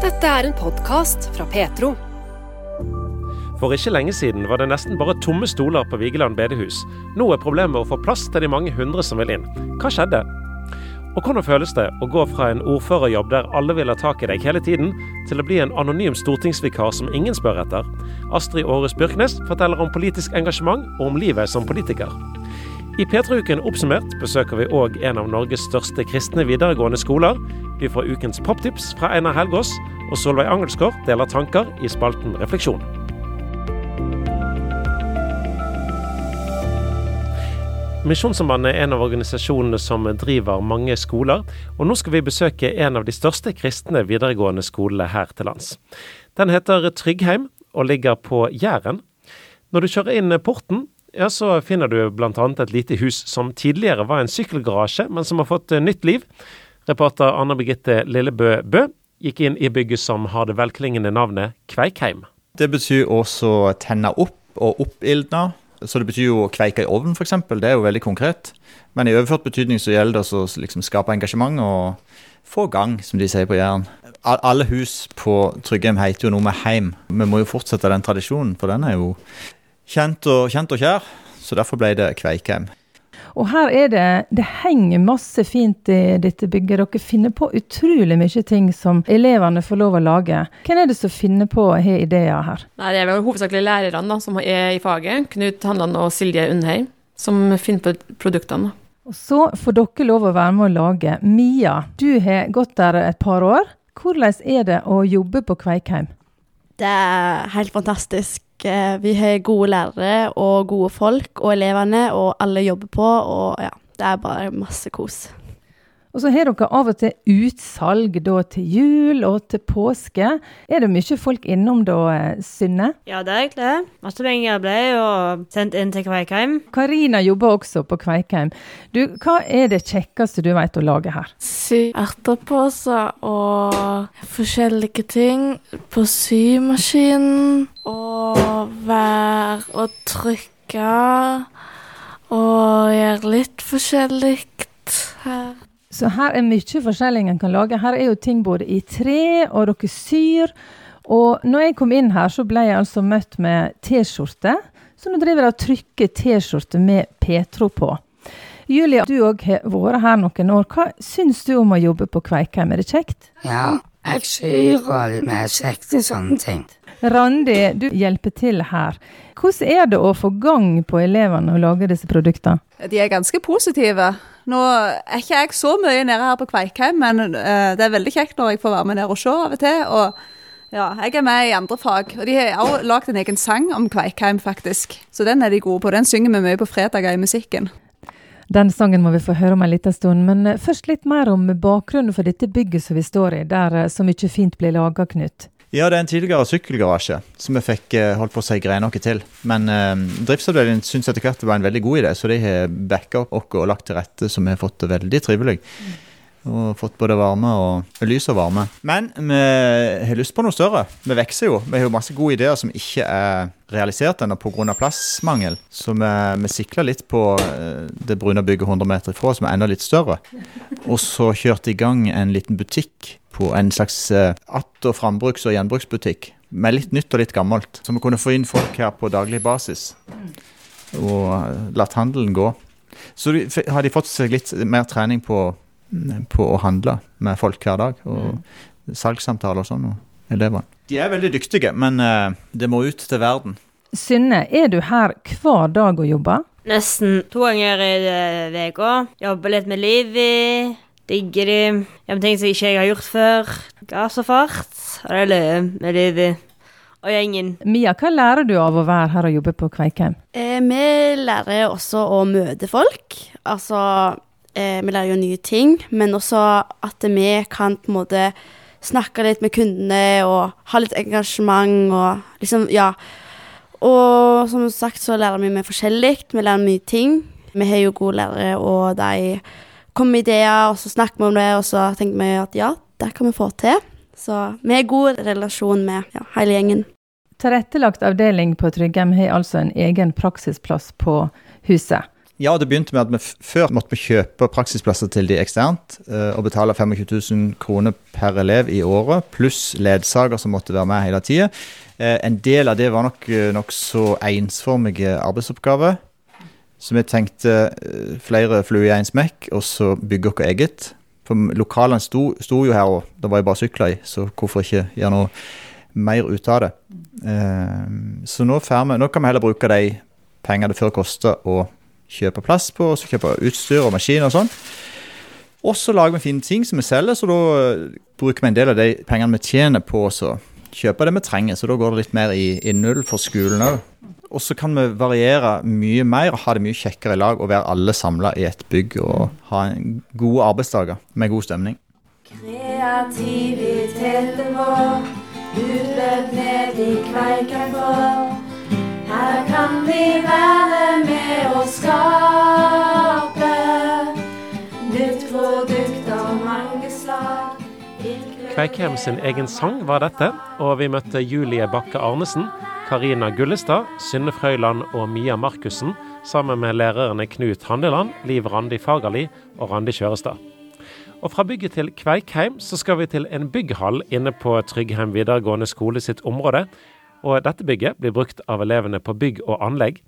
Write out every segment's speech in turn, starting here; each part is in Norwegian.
Dette er en podkast fra Petro. For ikke lenge siden var det nesten bare tomme stoler på Vigeland bedehus. Nå er problemet å få plass til de mange hundre som vil inn. Hva skjedde? Og hvordan føles det å gå fra en ordførerjobb der alle vil ha tak i deg hele tiden, til å bli en anonym stortingsvikar som ingen spør etter? Astrid Aarhus Byrknes forteller om politisk engasjement og om livet som politiker. I P3-uken oppsummert besøker vi òg en av Norges største kristne videregående skoler. Vi får ukens poptips fra Einar Helgaas, og Solveig Angelsgaard deler tanker i spalten Refleksjon. Misjonssambandet er en av organisasjonene som driver mange skoler, og nå skal vi besøke en av de største kristne videregående skolene her til lands. Den heter Tryggheim og ligger på Jæren. Når du kjører inn porten, ja, så finner du bl.a. et lite hus som tidligere var en sykkelgarasje, men som har fått nytt liv. Reporter Anne Birgitte Lillebø Bø gikk inn i bygget som har det velklingende navnet Kveikheim. Det betyr også tenne opp og oppildne. Så det betyr jo å kveike i ovnen, f.eks. Det er jo veldig konkret. Men i overført betydning så gjelder det å liksom skape engasjement og få gang, som de sier på Jæren. Alle hus på Tryggheim heter jo noe med heim. Vi må jo fortsette den tradisjonen, for den er jo kjent og, kjent og kjær. Så derfor ble det Kveikheim. Og her er det Det henger masse fint i dette bygget. Dere finner på utrolig mye ting som elevene får lov å lage. Hvem er det som finner på å ha ideer her? Nei, Det er vel hovedsakelig lærerne da, som er i faget. Knut Hanland og Silje Undheim, som finner på produktene. Og Så får dere lov å være med å lage. Mia, du har gått der et par år. Hvordan er det å jobbe på Kveikheim? Det er helt fantastisk. Vi har gode lærere og gode folk, og elevene, og alle jobber på, og ja, det er bare masse kos. Og så har dere av og til utsalg da til jul og til påske. Er det mye folk innom da, Synne? Ja, det er egentlig det. Masse penger ble jo sendt inn til Kveikheim. Karina jobber også på Kveikheim. Du, hva er det kjekkeste du vet å lage her? Sy erteposer og forskjellige ting på symaskinen. Og være og trykke og gjøre litt forskjellig her. Så her er mye forskjellig en kan lage. Her er jo ting både i tre, og dere syr. Og når jeg kom inn her, så ble jeg altså møtt med T-skjorte. Så nå driver jeg og trykker T-skjorte med Petro på. Julia, du òg har vært her noen år. Hva syns du om å jobbe på Kveikheim, er det kjekt? Ja, jeg syr og er kjekt og sånne ting. Randi, du hjelper til her. Hvordan er det å få gang på elevene å lage disse produktene? De er ganske positive. Nå er ikke jeg så mye nede her på Kveikheim, men uh, det er veldig kjekt når jeg får være med nede og se av og til. Og ja, jeg er med i andre fag. Og de har også lagd en egen sang om Kveikheim, faktisk. Så den er de gode på. Den synger vi mye på fredager i musikken. Den sangen må vi få høre om en liten stund, men først litt mer om bakgrunnen for dette bygget som vi står i, der så mye fint blir laga, Knut. Ja, det er en tidligere sykkelgarasje som vi fikk holdt på å si greie noe til. Men eh, driftsavdelingen syns etter hvert det var en veldig god idé, så de har backa opp oss og lagt til rette, så vi har fått det veldig trivelig. Og fått både varme og lys og varme. Men vi har lyst på noe større. Vi vokser jo. Vi har jo masse gode ideer som ikke er realisert ennå pga. plassmangel. Så vi, vi sikla litt på det brune bygget 100 meter ifra, som er enda litt større. Og så kjørte i gang en liten butikk på en slags att- og frambruks- og gjenbruksbutikk. Med litt nytt og litt gammelt. Så vi kunne få inn folk her på daglig basis. Og latt handelen gå. Så har de fått seg litt mer trening på på å handle med folk hver dag. Og mm. salgssamtaler og sånn. og elevene. De er veldig dyktige, men uh, det må ut til verden. Synne, er du her hver dag og jobber? Nesten to ganger i uka. Jobber litt med Livi. Digger de. Gjør ting som ikke jeg har gjort før. Gass og fart. Og det er løye med. Og gjengen. Mia, hva lærer du av å være her og jobbe på Kveikheim? Eh, vi lærer også å møte folk. Altså Eh, vi lærer jo nye ting, men også at vi kan på en måte snakke litt med kundene og ha litt engasjement og liksom, ja. Og som sagt så lærer vi mye forskjellig. Vi lærer mye ting. Vi har jo gode lærere, og de kommer med ideer, og så snakker vi om det, og så tenker vi at ja, det kan vi få til. Så vi har god relasjon med ja, hele gjengen. Tilrettelagt avdeling på Tryggheim har altså en egen praksisplass på huset. Ja, det begynte med at vi før måtte vi kjøpe praksisplasser til de eksternt eh, og betale 25 000 kroner per elev i året, pluss ledsager som måtte være med hele tida. Eh, en del av det var nok eh, nokså ensformige arbeidsoppgaver. Så vi tenkte eh, flere fluer i én smekk, og så bygge vårt eget. For lokalene sto, sto jo her, og det var jo bare sykler i, så hvorfor ikke gjøre noe mer ut av det. Eh, så nå, vi, nå kan vi heller bruke de pengene det før kosta å kjøpe plass på, og så kjøpe utstyr og maskiner og sånn. Og så lager vi fine ting som vi selger, så da eh, bruker vi en del av de pengene vi tjener på å kjøpe det vi trenger. Så da går det litt mer i, i null for skolen òg. Og så kan vi variere mye mer og ha det mye kjekkere i lag og være alle samla i et bygg og ha gode arbeidsdager med god stemning. Kreativiteten vår utløp ned i kveiken vår. Her kan vi være med å skape Kveikheim sin egen sang var dette, og vi møtte Julie Bakke Arnesen, Karina Gullestad, Synne Frøyland og Mia Markussen sammen med lærerne Knut Handeland, Liv Randi Fagerli og Randi Kjørestad. Og fra bygget til Kveikheim så skal vi til en bygghall inne på Tryggheim videregående skole sitt område. Og dette bygget blir brukt av elevene på bygg og anlegg.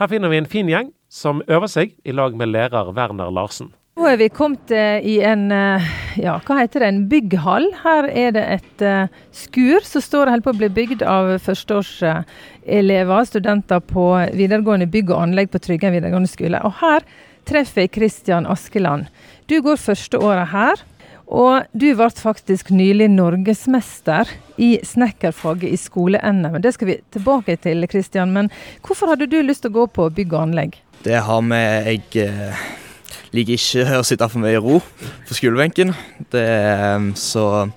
Her finner vi en fin gjeng som øver seg i lag med lærer Werner Larsen. Nå er vi kommet eh, i en eh, ja, hva heter det, en bygghall. Her er det et uh, skur som står og holder på å bli bygd av førsteårselever, studenter på videregående bygg og anlegg på Tryggen videregående skole. Og her treffer jeg Kristian Askeland. Du går første året her. Og du ble faktisk nylig norgesmester i snekkerfaget i skole-NM. Det skal vi tilbake til, Kristian. Men hvorfor hadde du lyst til å gå på bygg og anlegg? Det har med Jeg eh, liker ikke å sitte for mye i ro på skolebenken. Det, eh, så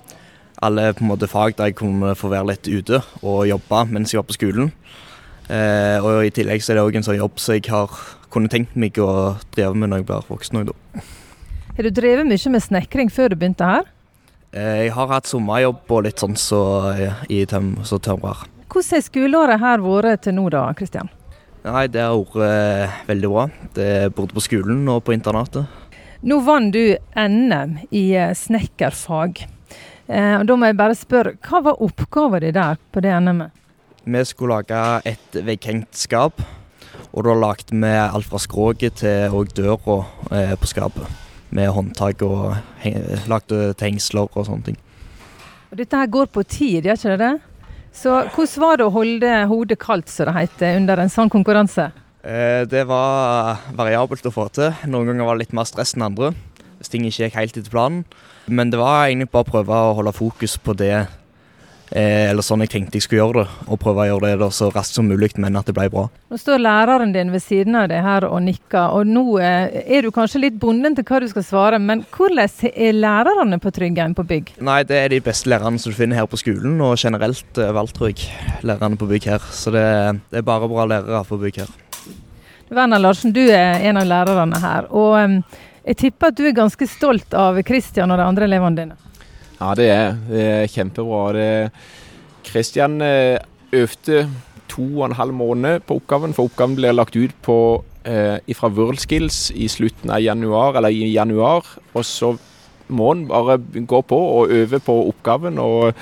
alle på en måte fag der jeg kunne få være litt ute og jobbe mens jeg var på skolen. Eh, og i tillegg så er det òg en sånn jobb som jeg har kunne tenkt meg å drive med når jeg blir voksen Også, da. Har du drevet mye med snekring før du begynte her? Eh, jeg har hatt sommerjobb og litt sånn så i tøm, så tømrer. Hvordan har skoleåret her vært til nå da, Kristian? Nei, Det har vært eh, veldig bra. Det er både på skolen og på internatet. Nå vant du NM i eh, snekkerfag. Eh, da må jeg bare spørre, Hva var oppgaven din der på det NM-et? Vi skulle lage et vegghengt skap. Og da lagde vi alt fra skroget til og døra eh, på skapet med håndtak og lagde hengsler og sånne ting. Og dette her går på tid, gjør ikke det det? Så hvordan var det å holde hodet kaldt, som det heter, under en sånn konkurranse? Eh, det var variabelt å få til. Noen ganger var det litt mer stress enn andre. Hvis ting ikke gikk helt etter planen. Men det var egentlig bare å prøve å holde fokus på det eller sånn jeg tenkte jeg skulle gjøre det, og prøve å gjøre det så raskt som mulig, men at det ble bra. Nå står læreren din ved siden av deg her og nikker, og nå eh, er du kanskje litt bonden til hva du skal svare, men hvordan er lærerne på Tryggheim på bygg? Nei, det er de beste lærerne som du finner her på skolen, og generelt overalt, tror lærerne på bygg her. Så det, det, er bare bra lærere på bygg her. Werner Larsen, du er en av lærerne her, og jeg tipper at du er ganske stolt av Kristian og de andre elevene dine? Ja, det er, det er kjempebra. Det, Christian eh, øvde to og en halv måned på oppgaven, for oppgaven blir lagt ut på eh, fra WorldSkills i slutten av januar, eller i januar. Og så må han bare gå på og øve på oppgaven. og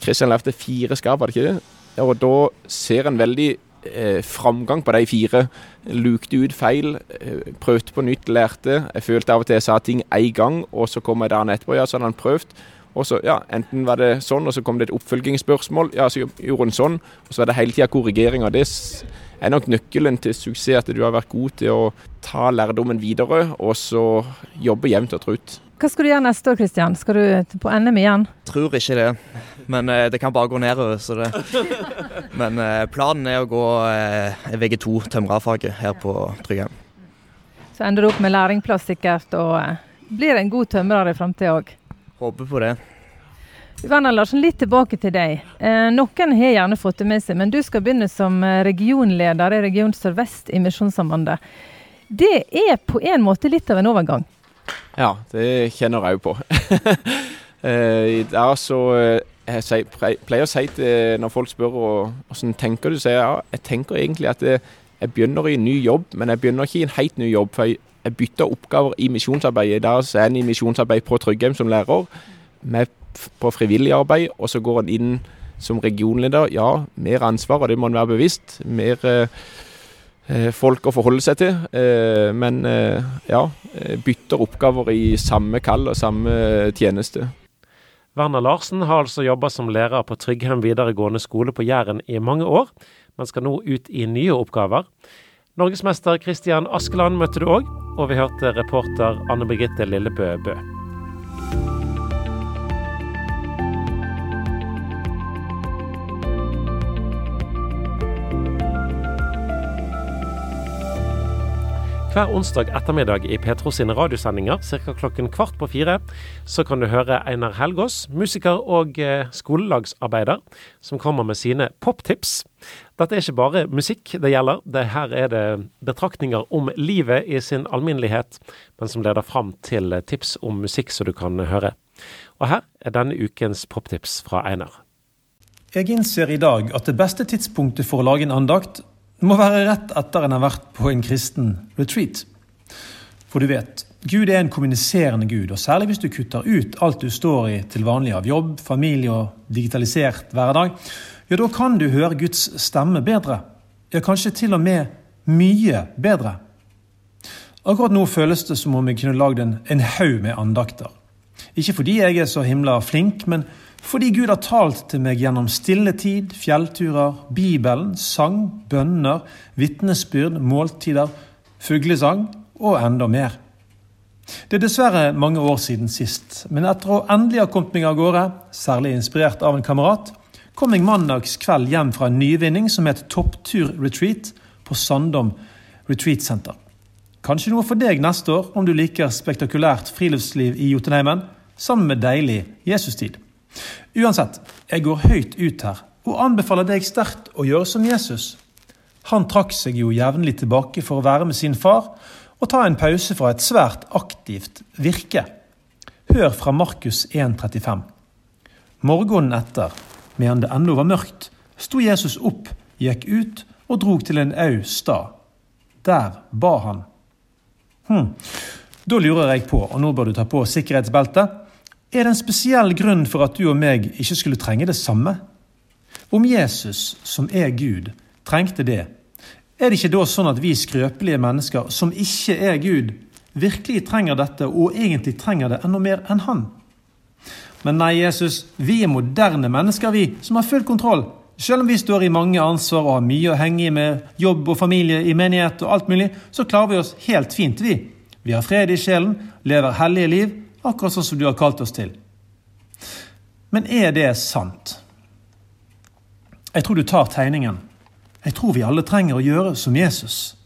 Christian lærte fire skarp, var det ikke det? Og da ser en veldig eh, framgang på de fire. Lukte ut feil, eh, prøvde på nytt, lærte. Jeg følte av og til jeg sa ting én gang, og så kom jeg dagen etterpå. Ja, så hadde han prøvd. Og så, ja, Enten var det sånn, og så kom det et oppfølgingsspørsmål. Ja, så gjorde han sånn. Og så var det hele tida korrigeringer. Det er nok nøkkelen til suksess, at du har vært god til å ta lærdommen videre, og så jobbe jevnt og trutt. Hva skal du gjøre neste år, Kristian? Skal du på NM igjen? Tror ikke det, men eh, det kan bare gå nedover. Så det. Men eh, planen er å gå eh, VG2 tømrerfaget her på Tryggheim. Så ender du opp med lærlingplass sikkert, og blir en god tømrer i framtida òg? Håper på det. Werner Larsen, litt tilbake til deg. Eh, noen har gjerne fått det med seg, men du skal begynne som regionleder i Region Sør-Vest i Misjonssambandet. Det er på en måte litt av en overgang? Ja, det kjenner jeg jo på. I dag så jeg pleier å si til når folk spør hvordan tenker du, så jeg, ja, jeg tenker egentlig at det, jeg begynner i en ny jobb, men jeg begynner ikke i en helt ny jobb. For jeg, jeg bytter oppgaver i misjonsarbeidet. I dag så er en i misjonsarbeid på Tryggheim som lærer, med på frivillig arbeid, og så går en inn som regionleder. Ja, mer ansvar, og det må en være bevisst. Mer eh, eh, folk å forholde seg til. Eh, men eh, ja, eh, bytter oppgaver i samme kall og samme tjeneste. Werner Larsen har altså jobba som lærer på Tryggheim videregående skole på Jæren i mange år, men skal nå ut i nye oppgaver. Norgesmester Kristian Askeland møtte du òg, og vi hørte reporter Anne Birgitte Lillebø Bø. Hver onsdag ettermiddag i Petro sine radiosendinger ca. klokken kvart på fire, så kan du høre Einar Helgaas, musiker og eh, skolelagsarbeider, som kommer med sine poptips. Dette er ikke bare musikk det gjelder, det her er det betraktninger om livet i sin alminnelighet, men som leder fram til tips om musikk som du kan høre. Og her er denne ukens poptips fra Einar. Jeg innser i dag at det beste tidspunktet for å lage en andakt må være rett etter en har vært på en kristen retreat. For du vet, Gud er en kommuniserende Gud, og særlig hvis du kutter ut alt du står i til vanlig av jobb, familie og digitalisert hverdag, ja, da kan du høre Guds stemme bedre. Ja, kanskje til og med mye bedre. Akkurat nå føles det som om jeg kunne lagd en, en haug med andakter. Ikke fordi jeg er så himla flink, men fordi Gud har talt til meg gjennom stilletid, fjellturer, Bibelen, sang, bønner, vitnesbyrd, måltider, fuglesang og enda mer. Det er dessverre mange år siden sist, men etter å endelig ha kommet meg av gårde, særlig inspirert av en kamerat, kom jeg mandags kveld hjem fra en nyvinning som het Topptur-retreat på Sandom Retreat Center. Kanskje noe for deg neste år om du liker spektakulært friluftsliv i Jotunheimen, sammen med deilig Jesustid. Uansett, jeg går høyt ut her og anbefaler deg sterkt å gjøre som Jesus. Han trakk seg jo jevnlig tilbake for å være med sin far og ta en pause fra et svært aktivt virke. Hør fra Markus 1,35. Morgenen etter, medan det ennå var mørkt, sto Jesus opp, gikk ut og drog til en au stad. Der ba han. Hm. Da lurer jeg på, og nå bør du ta på sikkerhetsbeltet, er det en spesiell grunn for at du og meg ikke skulle trenge det samme? Om Jesus, som er Gud, trengte det, er det ikke da sånn at vi skrøpelige mennesker, som ikke er Gud, virkelig trenger dette, og egentlig trenger det enda mer enn han? Men nei, Jesus, vi er moderne mennesker, vi, som har full kontroll. Selv om vi står i mange ansvar og har mye å henge i med jobb og familie i menighet og alt mulig, så klarer vi oss helt fint, vi. Vi har fred i sjelen, lever hellige liv, akkurat sånn som du har kalt oss til. Men er det sant? Jeg tror du tar tegningen. Jeg tror vi alle trenger å gjøre som Jesus.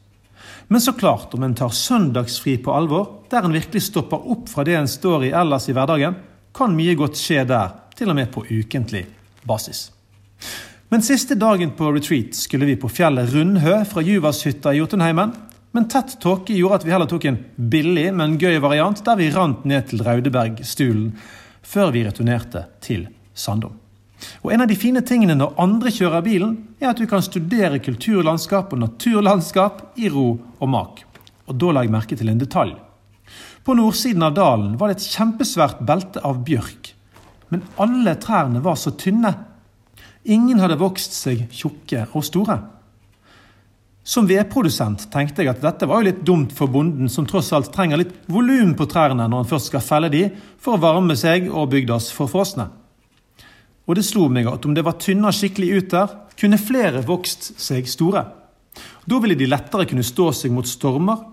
Men så klart, om en tar søndagsfri på alvor, der en virkelig stopper opp fra det en står i ellers i hverdagen, kan mye godt skje der, til og med på ukentlig basis. Men siste dagen på retreat skulle vi på fjellet Rundhø fra Juvashytta i Jotunheimen. Men tett tåke gjorde at vi heller tok en billig, men gøy variant der vi rant ned til Raudebergstulen før vi returnerte til Sandom. Og En av de fine tingene når andre kjører bilen, er at du kan studere kulturlandskap og naturlandskap i ro og mak. Og da la jeg merke til en detalj. På nordsiden av dalen var det et kjempesvært belte av bjørk. Men alle trærne var så tynne. Ingen hadde vokst seg tjukke og store. Som vedprodusent tenkte jeg at dette var jo litt dumt for bonden, som tross alt trenger litt volum på trærne når han først skal felle de, for å varme seg og bygdas forfrosne. Og det slo meg at om det var tynna skikkelig ut der, kunne flere vokst seg store. Da ville de lettere kunne stå seg mot stormer,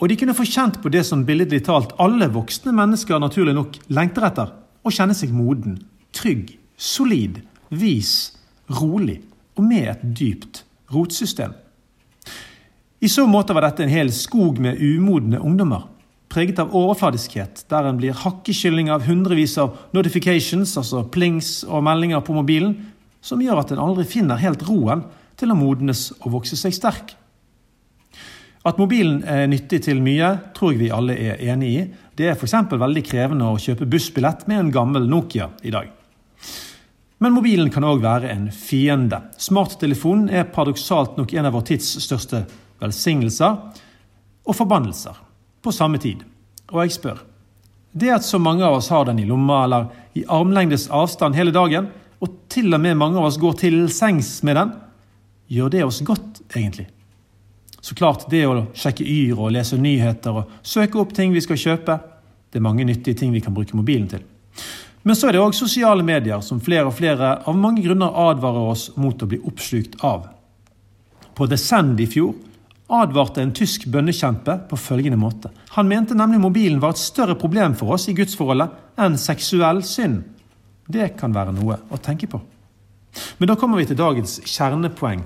og de kunne få kjent på det som billedlig talt alle voksne mennesker naturlig nok lengter etter, å kjenne seg moden, trygg, solid, vis, rolig og med et dypt rotsystem. I så måte var dette en hel skog med umodne ungdommer, preget av overfladiskhet, der en blir hakkekylling av hundrevis av notifications, altså plings og meldinger på mobilen, som gjør at en aldri finner helt roen til å modnes og vokse seg sterk. At mobilen er nyttig til mye, tror jeg vi alle er enig i. Det er f.eks. veldig krevende å kjøpe bussbillett med en gammel Nokia i dag. Men mobilen kan òg være en fiende. Smarttelefonen er paradoksalt nok en av vår tids største velsignelser og forbannelser på samme tid. Og jeg spør det at så mange av oss har den i lomma eller i armlengdes avstand hele dagen, og til og med mange av oss går til sengs med den, gjør det oss godt, egentlig? Så klart, det å sjekke Yr og lese nyheter og søke opp ting vi skal kjøpe, det er mange nyttige ting vi kan bruke mobilen til. Men så er det òg sosiale medier som flere og flere av mange grunner advarer oss mot å bli oppslukt av. På Sand i fjor advarte en tysk bønnekjempe på følgende måte. Han mente nemlig mobilen var et større problem for oss i gudsforholdet enn seksuell synd. Det kan være noe å tenke på. Men da kommer vi til dagens kjernepoeng.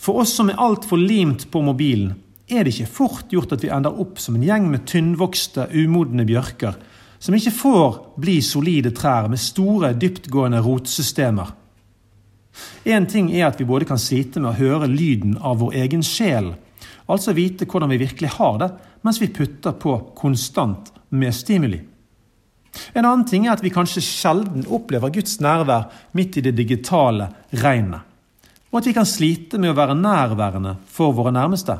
For oss som er altfor limt på mobilen, er det ikke fort gjort at vi ender opp som en gjeng med tynnvokste, umodne bjørker, som ikke får bli solide trær med store, dyptgående rotsystemer. Én ting er at vi både kan slite med å høre lyden av vår egen sjel, altså vite hvordan vi virkelig har det, mens vi putter på konstant med stimuli. En annen ting er at vi kanskje sjelden opplever Guds nærvær midt i det digitale regnet. Og at vi kan slite med å være nærværende for våre nærmeste.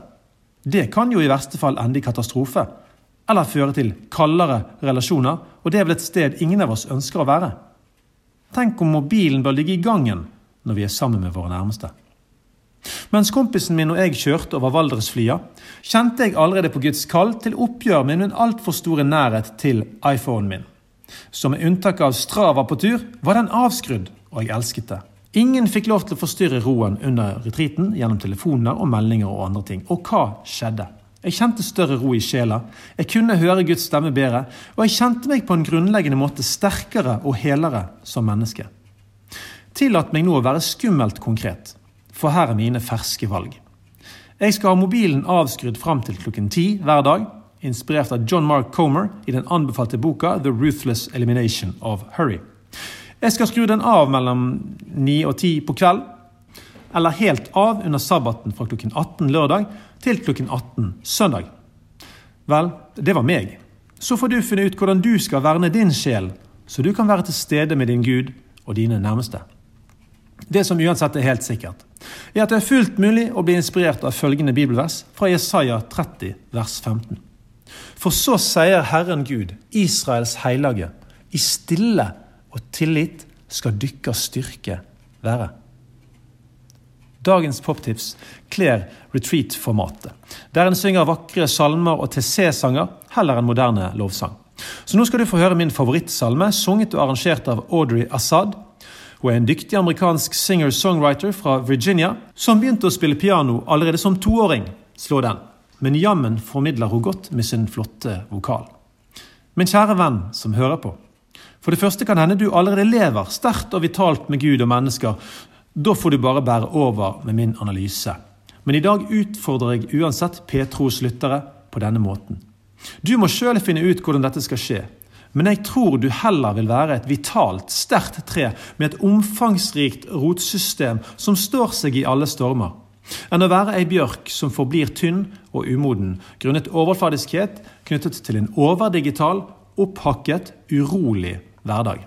Det kan jo i verste fall ende i katastrofe, eller føre til kaldere relasjoner, og det er vel et sted ingen av oss ønsker å være. Tenk om mobilen bør ligge i gangen når vi er sammen med våre nærmeste. Mens kompisen min og jeg kjørte over Valdresflia, kjente jeg allerede på Guds kall til oppgjør med min altfor store nærhet til iPhonen min. Så med unntak av Strava på tur, var den avskrudd, og jeg elsket det. Ingen fikk lov til å forstyrre roen under retreaten gjennom telefoner og meldinger og andre ting. Og hva skjedde? Jeg kjente større ro i sjela, jeg kunne høre Guds stemme bedre, og jeg kjente meg på en grunnleggende måte sterkere og helere som menneske. Tillat meg nå å være skummelt konkret, for her er mine ferske valg. Jeg skal ha mobilen avskrudd fram til klokken ti hver dag, inspirert av John Mark Comer i den anbefalte boka The Ruthless Elimination of Hurry. Jeg skal skru den av mellom ni og ti på kveld, eller helt av under sabbaten fra klokken 18 lørdag til klokken 18 søndag. Vel, det var meg. Så får du finne ut hvordan du skal verne din sjel, så du kan være til stede med din Gud og dine nærmeste. Det som uansett er helt sikkert, er at det er fullt mulig å bli inspirert av følgende bibelvers fra Jesaja 30, vers 15. For så sier Herren Gud, Israels hellige, i stille og tillit skal dykkers styrke være. Dagens poptips kler retreat-formatet, der en synger vakre salmer og TC-sanger heller enn moderne lovsang. Så nå skal du få høre min favorittsalme, sunget og arrangert av Audrey Assad. Hun er en dyktig amerikansk singer-songwriter fra Virginia som begynte å spille piano allerede som toåring. Slå den men jammen formidler hun godt med sin flotte vokal. Min kjære venn som hører på. For det første kan hende du allerede lever sterkt og vitalt med Gud og mennesker. Da får du bare bære over med min analyse. Men i dag utfordrer jeg uansett Petros lyttere på denne måten. Du må sjøl finne ut hvordan dette skal skje. Men jeg tror du heller vil være et vitalt, sterkt tre med et omfangsrikt rotsystem som står seg i alle stormer enn å være ei bjørk som forblir tynn og umoden grunnet overfladiskhet knyttet til en overdigital, opphakket, urolig hverdag.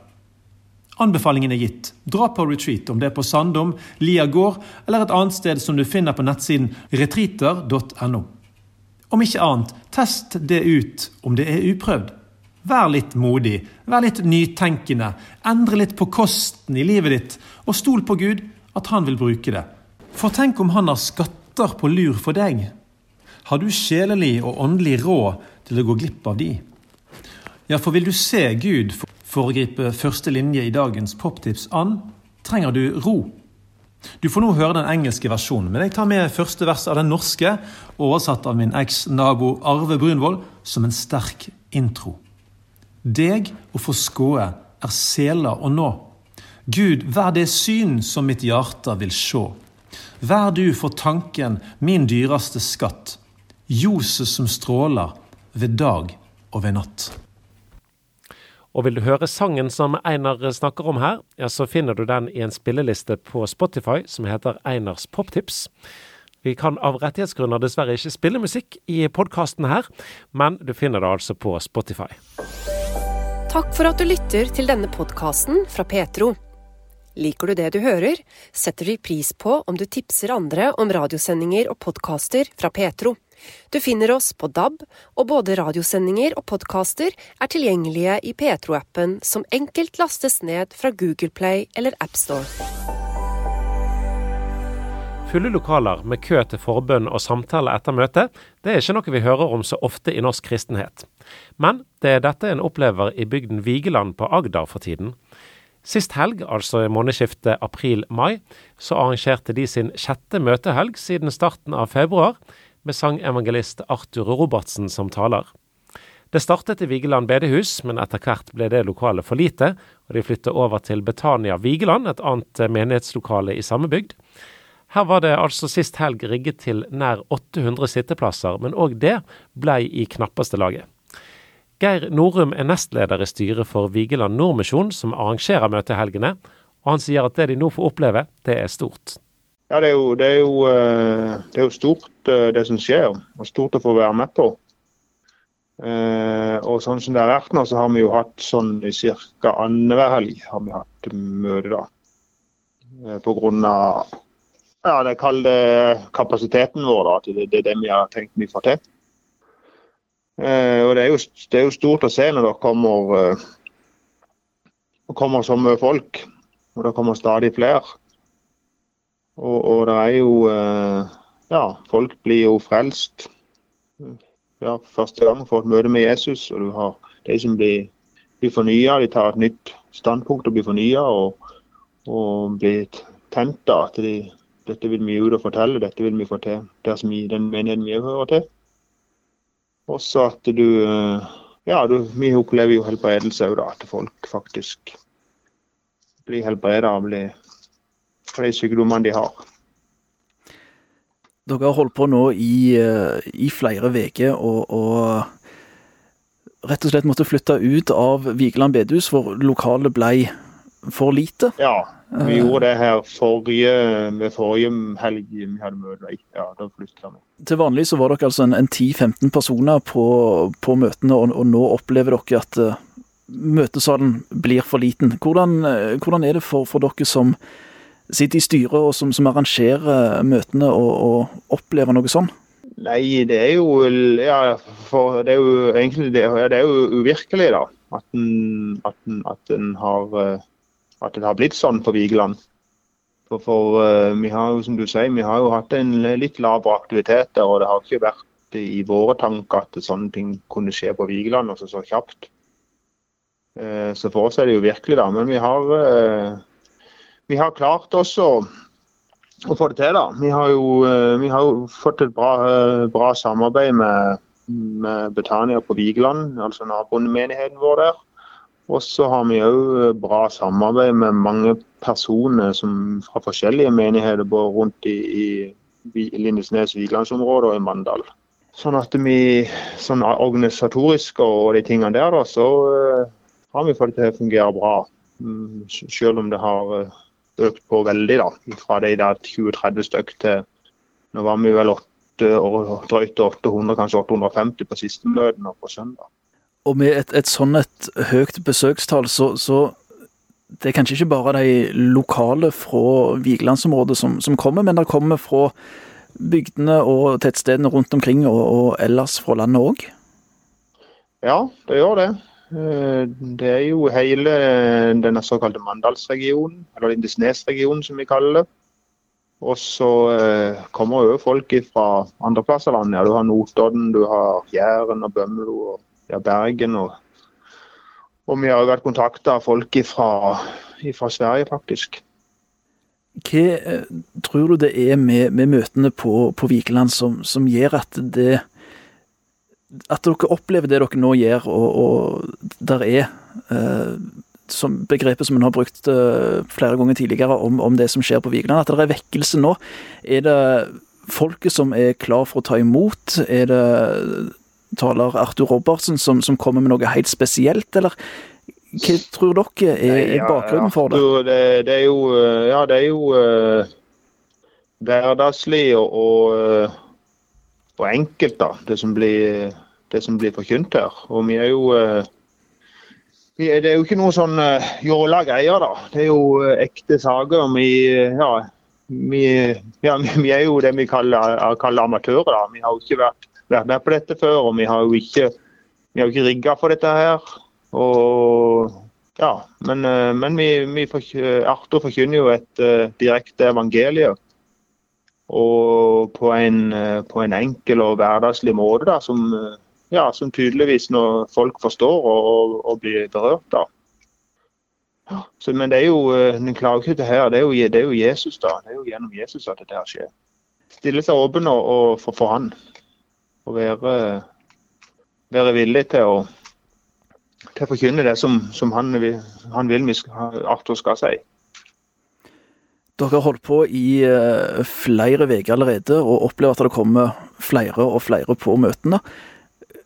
Anbefalingen er gitt. Dra på retreat, om det er på Sandom, Lia gård eller et annet sted som du finner på nettsiden retreater.no. Om ikke annet, test det ut om det er uprøvd. Vær litt modig, vær litt nytenkende, endre litt på kosten i livet ditt, og stol på Gud, at han vil bruke det. For tenk om han har skatter på lur for deg? Har du sjelelig og åndelig råd til å gå glipp av de? Ja, for vil du se Gud foregripe første linje i dagens poptips an, trenger du ro. Du får nå høre den engelske versjonen, men jeg tar med første vers av den norske, oversatt av min eks-nabo Arve Brunvoll, som en sterk intro. Deg å få skåe er sela å nå. Gud, vær det syn som mitt hjerte vil sjå. Vær du for tanken min dyreste skatt, ljoset som stråler ved dag og ved natt. Og vil du høre sangen som Einar snakker om her, ja, så finner du den i en spilleliste på Spotify som heter Einars poptips. Vi kan av rettighetsgrunner dessverre ikke spille musikk i podkasten her, men du finner det altså på Spotify. Takk for at du lytter til denne podkasten fra Petro. Liker du det du hører, setter vi pris på om du tipser andre om radiosendinger og podkaster fra Petro. Du finner oss på DAB, og både radiosendinger og podkaster er tilgjengelige i Petro-appen, som enkelt lastes ned fra Google Play eller AppStore. Fulle lokaler med kø til forbønn og samtale etter møtet, det er ikke noe vi hører om så ofte i norsk kristenhet. Men det er dette en opplever i bygden Vigeland på Agder for tiden. Sist helg, altså i månedsskiftet april-mai, så arrangerte de sin sjette møtehelg siden starten av februar, med sangevangelist Arthur Robertsen som taler. Det startet i Vigeland bedehus, men etter hvert ble det lokalet for lite, og de flyttet over til Betania Vigeland, et annet menighetslokale i samme bygd. Her var det altså sist helg rigget til nær 800 sitteplasser, men òg det blei i knappeste laget. Geir Norum er nestleder i styret for Vigeland Nordmisjon, som arrangerer møtehelgene, og han sier at det de nå får oppleve, det er stort. Ja, det er jo, det er jo, eh, det er jo stort eh, det som skjer, og stort å få være med på. Eh, og sånn som det har vært nå, så har vi jo hatt sånn i ca. annenhver helg har vi hatt møte, da. Pga. ja, det kalde kapasiteten vår, da. Det er det vi har tenkt vi får til. Eh, og det er, jo, det er, jo, stort å se når det kommer, eh, kommer så mye folk. Og det kommer stadig flere. Og, og det er jo eh, Ja, folk blir jo frelst. Ja, første gang får et møte med Jesus, og du har de som blir, blir fornya. De tar et nytt standpunkt og blir fornya og, og blir tent. av at de dette vil vi ut og fortelle, dette vil vi få til der som i den menigheten vi hører til. Også at du Ja, du, vi opplever jo helbredelse òg, da. At folk faktisk blir helbreda av de sykdommene de har. Dere har holdt på nå i, i flere uker og, og rett og slett måtte flytte ut av Vigeland bedehus, for lokalet ble for lite. Ja, vi gjorde det her forrige, ved forrige helg vi hadde møte. Ja, da flytta vi. Til vanlig så var dere altså en, en 10-15 personer på, på møtene, og, og, nå opplever dere at uh, møtesalen blir for liten. Hvordan, uh, hvordan er det for, for, dere som sitter i styret og som, som arrangerer møtene, og, og opplever noe sånn? Nei, det er jo ja, for det er jo egentlig det, det er jo uvirkelig, da. At en, at en, at en har uh, at det har blitt sånn på Vigeland. For, for uh, vi har jo, som du sier, vi har jo hatt en litt laber aktivitet der, og det har ikke vært i våre tanker at sånne ting kunne skje på Vigeland også så kjapt. Uh, så for oss er det jo virkelig, da. Men vi har, uh, vi har klart også å få det til, da. Vi har jo, vi har jo fått et bra, bra samarbeid med, med Betania på Vigeland, altså nabomenigheten vår der. Og så har vi òg bra samarbeid med mange personer som, fra forskjellige menigheter både rundt i, i Lindesnes Vigelandsområdet og i Mandal. Sånn at vi sånn organisatorisk og de tingene der, da, så uh, har vi fått det til å fungere bra. Um, selv om det har uh, økt på veldig, da. Fra de der 20-30 stykk til Nå var vi vel 8, drøyt 800, kanskje 850 på siste møte på søndag. Og med et, et sånn et høyt besøkstall, så, så det er kanskje ikke bare de lokale fra Vigelandsområdet som, som, kommer, men det kommer fra bygdene og tettstedene rundt omkring og, og ellers fra landet òg? Ja, det gjør det. Eh, det er jo hele denne såkalte Mandalsregionen, eller Lindesnes-regionen som vi kaller det. Og så eh, kommer jo folk fra andre plasser av landet. Ja, du har Notodden, du har Jæren og Bømlo. og ja, Bergen. Og, og vi har jo vært kontakta av folk fra Sverige, faktisk. Hva eh, tror du det er med, med møtene på, på Vikeland som, som, gjør at det At dere opplever det dere nå gjør, og, og der er eh, som begrepet som en har brukt eh, flere ganger tidligere om, om, det som skjer på Vigeland, at det er vekkelse nå. Er det folket som er klar for å ta imot? Er det taler Arthur Robertsen som, som kommer med noe helt spesielt, eller hva tror dere er, er bakgrunnen for det? det? det? er jo, eh, ja, det er jo uh, hverdagslig og, og, eh, og, enkelt, da, det som blir, det som blir forkynt her. Og vi er jo uh, vi, det er jo ikke noe sånn uh, jåla greier, da. Det er jo uh, ekte saker. Vi, ja, vi, ja, vi er jo det vi kaller, kaller amatører. da. Vi har jo ikke vært, vært, med på dette før, og vi har jo ikke, vi ikke rigga for dette her. Og ja, Men, uh, men vi, vi Arthur forkynner jo et uh, direkte evangelium. Og på en, på en, enkel og hverdagslig måte da, som ja, som tydeligvis når folk forstår og, og, og blir berørt. da. Så, men det er jo, eh, den klagehytta her, det er, jo, det er jo Jesus, da. Det er jo gjennom Jesus at dette skjer. Stille seg åpen og, og for, for han. Og være, være villig til å, til å forkynne det som, som han, han, vil Arthur skal si. Dere har holdt på i uh, flere uker allerede og opplever at det kommer flere og flere på møtene.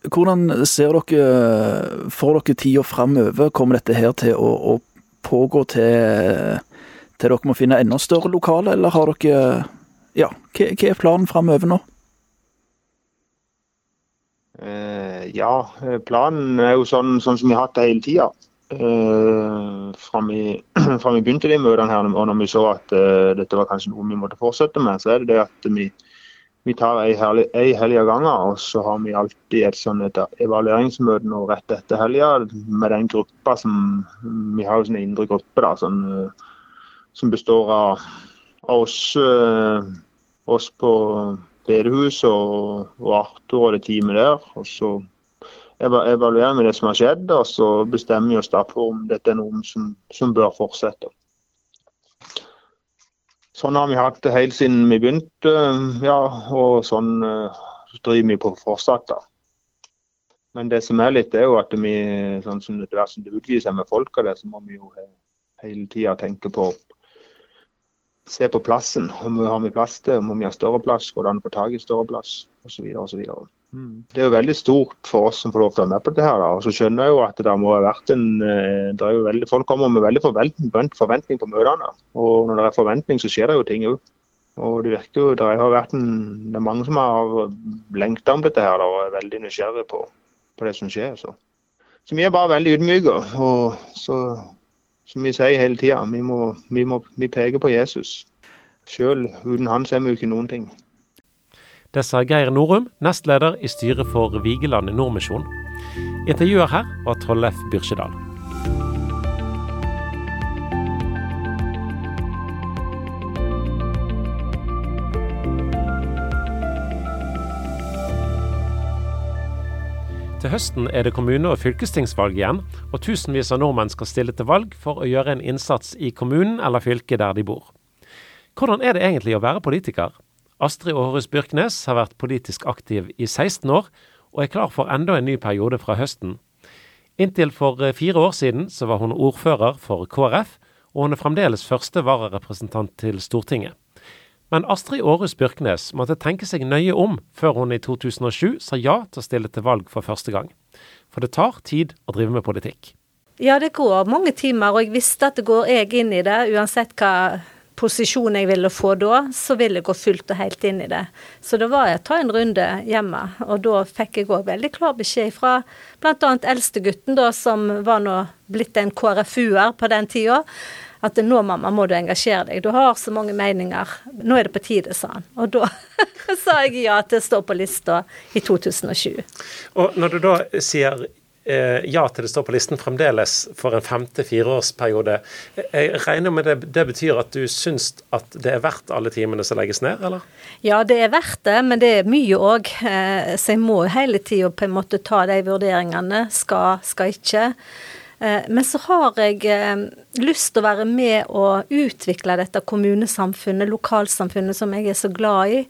Hvordan ser dere for dere tida framover? Kommer dette her til å, å pågå til, til, dere må finne enda større lokale, eller har dere Ja, hva, hva er planen framover nå? Uh, ja, planen er jo sånn, sånn som vi har hatt det hele tida. Uh, fra, vi, fra vi begynte de møtene her, og når vi så at uh, dette var kanskje noe vi måtte fortsette med, så er det det at vi vi tar ei, ei helg av gangen, og så har vi alltid et sånn evalueringsmøte nå rett etter helga med den gruppa som Vi har jo sånn indre gruppe da, sånn, som består av, oss, oss på bedehuset og, og det teamet der. og så evaluerer vi det som har skjedd, og så bestemmer vi oss da for om dette er noe som, som bør fortsette. Sånn har vi hatt det helt siden vi begynte, ja, og sånn så driver vi på fortsatt. da. Men det som er litt, er jo at vi, sånn som det, som seg med folk, det, så må vi jo hele tida tenke på Se på plassen. Om vi har mye plass til, om vi har større plass, går det an å få tak i større plass, osv. osv. Mm. Det er jo veldig stort for oss som får lov til å være med på det her. Da. Og så skjønner jeg jo at det må ha vært en eh, det er jo veldig, Folk kommer med veldig forventning, forventning på møtene. Og når det er forventning, så skjer det jo ting òg. Og det virker jo, det har vært en, det er mange som har lengta om dette her da, og er veldig nysgjerrige på, på, det som skjer. Så. så vi er bare veldig ydmyke. Og så, som vi sier hele tida, vi, vi, vi peker på Jesus. Sjøl uten han er vi jo ikke noen ting. Det sa Geir Norum, nestleder i styret for Vigeland Nordmisjon. Intervjuer her var Tollef Byrkjedal. Til høsten er det kommune- og fylkestingsvalg igjen, og tusenvis av nordmenn skal stille til valg for å gjøre en innsats i kommunen eller fylket der de bor. Hvordan er det egentlig å være politiker? Astrid Aarhus Byrknes har vært politisk aktiv i 16 år, og er klar for enda en ny periode fra høsten. Inntil for eh, fire år siden så var hun ordfører for KrF, og hun er fremdeles første vararepresentant til Stortinget. Men Astrid Aarhus Byrknes måtte tenke seg nøye om før hun i 2007 sa ja til å stille til valg for første gang. For det tar tid å drive med politikk. Ja, det går mange timer, og jeg visste at det går jeg inn i det, uansett hva posisjon jeg ville få da, så ville jeg gå fullt og helt inn i det. Så det var å ta en runde hjemme, og da fikk jeg òg veldig klar beskjed fra bl.a. eldstegutten, da, som var nå blitt en KrFU-er på den tida. At nå, mamma, må du engasjere deg. Du har så mange meninger. Nå er det på tide, sa han. Og da sa jeg ja til å stå på lista i 2007. Og når du da sier Eh, ja til det står på listen fremdeles for en femte fireårsperiode. Jeg regner med det, det betyr at du syns at det er verdt alle timene som legges ned, eller? Ja, det er verdt det, men det er mye òg. Eh, så jeg må hele tida på en måte ta de vurderingene. Skal, skal ikke. Eh, men så har jeg lyst til å være med og utvikle dette kommunesamfunnet, lokalsamfunnet som jeg er så glad i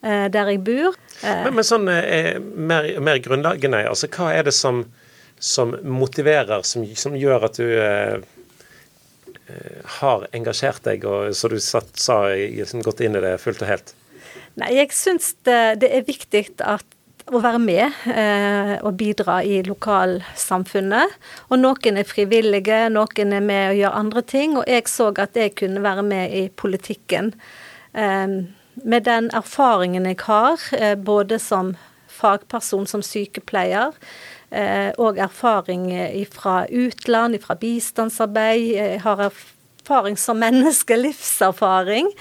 der jeg bor. Men, men sånn mer, mer grunnleggende, altså hva er det som som motiverer, som, som gjør at du eh, eh, har engasjert deg, og som du satt, sa gått inn i det fullt og helt? Nei, jeg syns det, det, er viktig at, å være med eh, og bidra i lokalsamfunnet. Og noen er frivillige, noen er med og gjør andre ting. Og jeg så at jeg kunne være med i politikken. Eh, med den erfaringen jeg har, eh, både som fagperson, som sykepleier, eh, og erfaring fra utland, fra bistandsarbeid. Jeg har erfaring som menneske, livserfaring.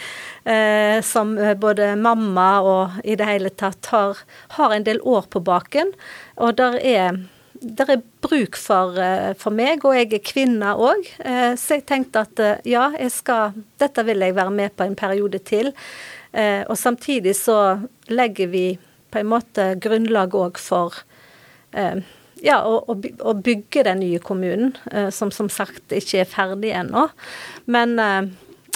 Eh, som både mamma og i det hele tatt har, har en del år på baken. Og der er det er bruk for, eh, for, meg, og jeg er kvinne òg. Eh, så jeg tenkte at eh, ja, skal, dette vil jeg være med på en periode til. Og samtidig så legger vi på en måte grunnlag òg for ja, å, bygge den nye kommunen, som som sagt ikke er ferdig ennå. Men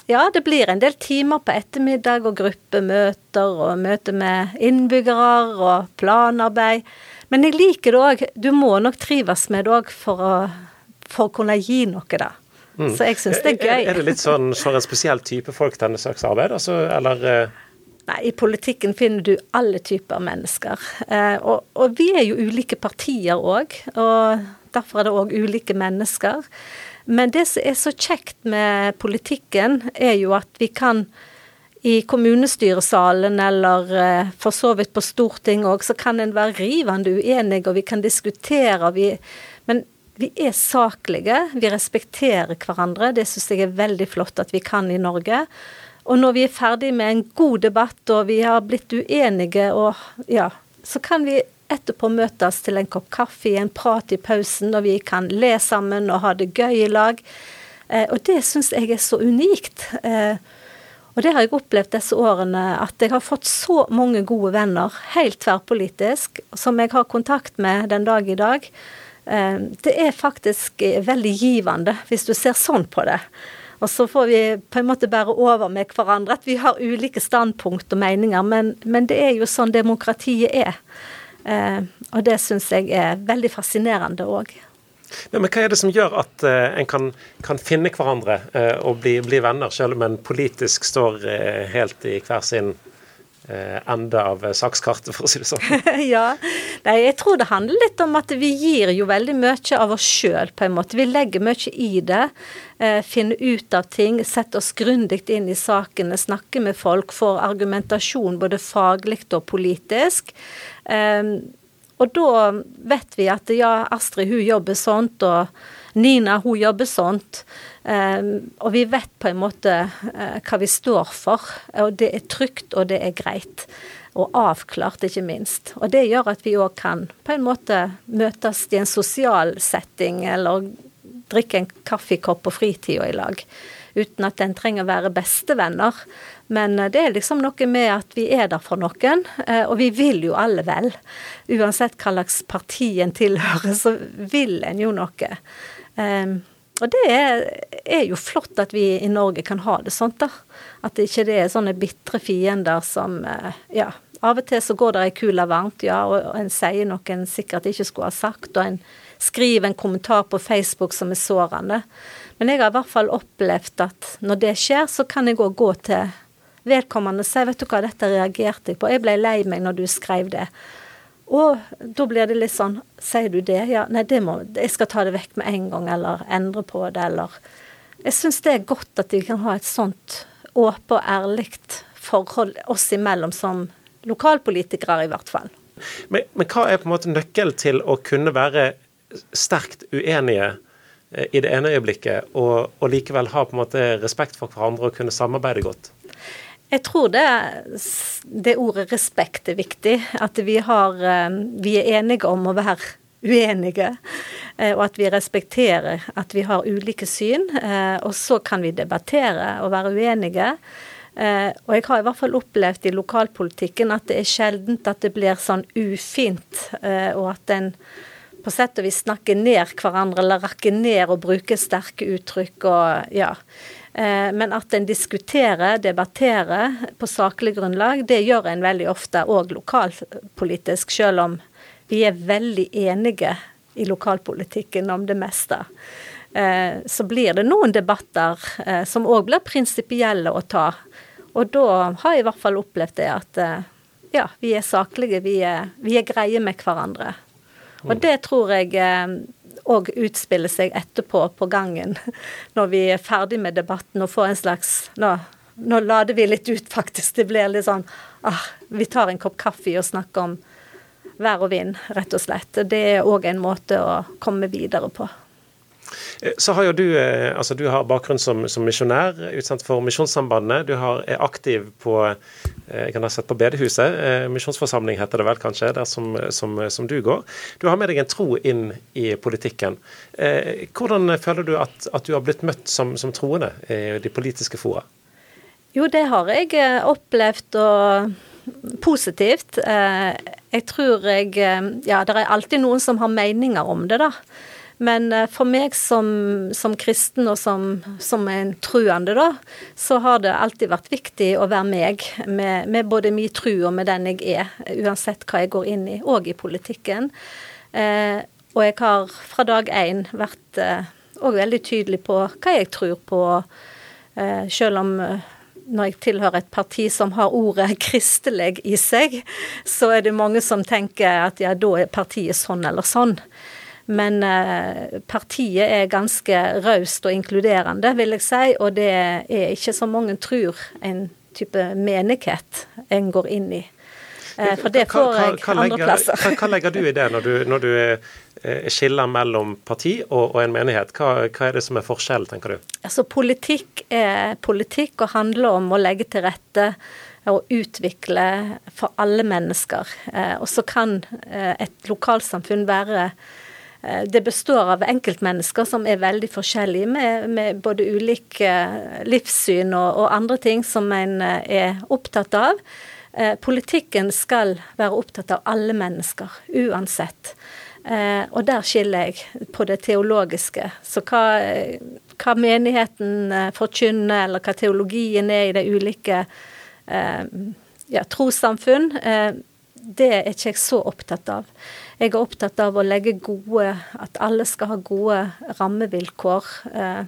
ja, det blir en del timer på ettermiddag og gruppemøter og møter med innbyggere og planarbeid. Men jeg liker det òg. Du må nok trives med det òg for, for, å kunne gi noe, da. Mm. Så jeg syns det er gøy. Er, er, det litt sånn for en spesiell type folk, denne slags arbeid? Altså, eller uh... Nei, i politikken finner du alle typer mennesker. Eh, og, og, vi er jo ulike partier òg, og derfor er det òg ulike mennesker. Men det som er så kjekt med politikken, er jo at vi kan i kommunestyresalen eller eh, for så vidt på Stortinget òg, så kan en være rivende uenig, og vi kan diskutere. Vi, men vi er saklige, vi respekterer hverandre. Det syns jeg er veldig flott at vi kan i Norge. Og når vi er ferdig med en god debatt, og vi har blitt uenige, og ja, så kan vi etterpå møtes til en kopp kaffe, en prat i pausen, og vi kan le sammen og ha det gøy i lag. Eh, og det syns jeg er så unikt. Eh, og det har jeg opplevd disse årene, at jeg har fått så mange gode venner, helt tverrpolitisk, som jeg har kontakt med den dag i dag. Eh, det er faktisk veldig givende, hvis du ser sånn på det. Og så får vi på en måte bære over med hverandre at vi har ulike standpunkt og meninger, men, men det er jo sånn demokratiet er. Eh, og det syns jeg er veldig fascinerende òg. Ja, men Hva er det som gjør at uh, en kan, kan, finne hverandre uh, og bli, bli, venner, selv om en politisk står uh, helt i hver sin ende av sakskartet, for å si det sånn? ja. Nei, jeg tror det handler litt om at vi gir jo veldig mye av oss sjøl, på en måte. Vi legger mye i det. finner ut av ting, setter oss grundig inn i sakene, snakker med folk, får argumentasjon både faglig og politisk. Um, og da vet vi at ja, Astrid hun jobber sånt, og Nina hun jobber sånt. Um, og vi vet på en måte uh, hva vi står for. Og det er trygt, og det er greit. Og avklart, ikke minst. Og det gjør at vi òg kan på en måte møtes i en sosial setting, eller drikke en kaffekopp på fritida i lag. Uten at en trenger å være bestevenner. Men eh, det er liksom noe med at vi er der for noen, eh, og vi vil jo alle vel. Uansett hva slags parti en tilhører, så vil en jo noe. Ehm, og det er, er, jo flott at vi i Norge kan ha det sånt, da. At det ikke er sånne bitre fiender som eh, Ja, av og til så går det ei kule varmt, ja, og en sier noe en sikkert ikke skulle ha sagt, og en skriver en kommentar på Facebook som er sårende. Men jeg har i hvert fall opplevd at når det skjer, så kan jeg òg gå til vedkommende si, 'vet du hva, dette reagerte jeg på', jeg ble lei meg når du skrev det'. Og da blir det litt sånn Sier du det? Ja, nei, det må Jeg skal ta det vekk med en gang, eller endre på det, eller Jeg syns det er godt at vi kan ha et sånt åpent og ærlig forhold oss imellom som lokalpolitikere, i hvert fall. Men, men, hva er på en måte nøkkelen til å kunne være sterkt uenige eh, i det ene øyeblikket, og, og likevel ha på en måte respekt for hverandre og kunne samarbeide godt? Jeg tror det, det ordet respekt er viktig. At vi, har, eh, vi er enige om å være uenige. Eh, og at vi respekterer at vi har ulike syn. Eh, og så kan vi debattere og være uenige. Og jeg har i hvert fall opplevd i lokalpolitikken at det er sjeldent at det blir sånn ufint, og at en på sett og vis snakker ned hverandre eller rakker ned og bruker sterke uttrykk og ja. Eh, men at en diskuterer, debatterer på saklig grunnlag, det gjør en veldig ofte òg lokalpolitisk, selv om vi er veldig enige i lokalpolitikken om det meste. Eh, så blir det noen debatter eh, som òg blir prinsipielle å ta. Og da har jeg i hvert fall opplevd det at ja, vi er saklige, vi er, vi er greie med hverandre. Og det tror jeg òg utspille seg etterpå på gangen, når vi er ferdig med debatten og får en slags Nå, nå lader vi litt ut, faktisk. Det blir litt sånn ah, Vi tar en kopp kaffe og snakker om vær og vind, rett og slett. Det er òg en måte å komme videre på. Eh, Så har jo du, eh, altså du har bakgrunn som, som misjonær, for Misjonssambandet. Du har, er aktiv på eh, jeg kan ha sett på bedehuset, eh, misjonsforsamling heter det vel kanskje, der som, som, som du går. Du har med deg en tro inn i politikken. Hvordan føler du at, at du har blitt møtt som, som troende i de politiske fora? Jo, det har jeg opplevd og positivt. Jeg tror jeg Ja, det er alltid noen som har meninger om det, da. Men eh, for meg som, som kristen og som, som en truende, da, så har det alltid vært viktig å være meg, med, med både min tru og med den jeg er, uansett hva jeg går inn i, og i politikken. Eh, og jeg har fra dag én vært òg veldig tydelig på hva jeg tror på, eh, selv om eh, når jeg tilhører et parti som har ordet 'kristelig' i seg, så er det mange som tenker at ja, da er partiet sånn eller sånn. Men eh, partiet er ganske raust og inkluderende, vil jeg si, og det er ikke så mange tror en type menighet en går inn i. Eh, For det får jeg andre plasser. hva, hva legger du i det når du, når du eh, skiller mellom parti og, og en menighet? Hva, hva er det som er forskjellen, tenker du? Altså politikk er politikk og handler om å legge til rette og utvikle for alle mennesker. Eh, og så kan et lokalsamfunn være det består av enkeltmennesker som er veldig forskjellige, med, med både ulike eh, livssyn og, og andre ting som en eh, er opptatt av. Eh, Politikken skal være opptatt av alle mennesker, uansett. Eh, og der skiller jeg på det teologiske. Så hva, hva menigheten eh, forkynner, eller hva teologien er i de ulike eh, ja, trossamfunn, eh, det er ikke jeg så opptatt av. Jeg er opptatt av å legge gode At alle skal ha gode rammevilkår eh,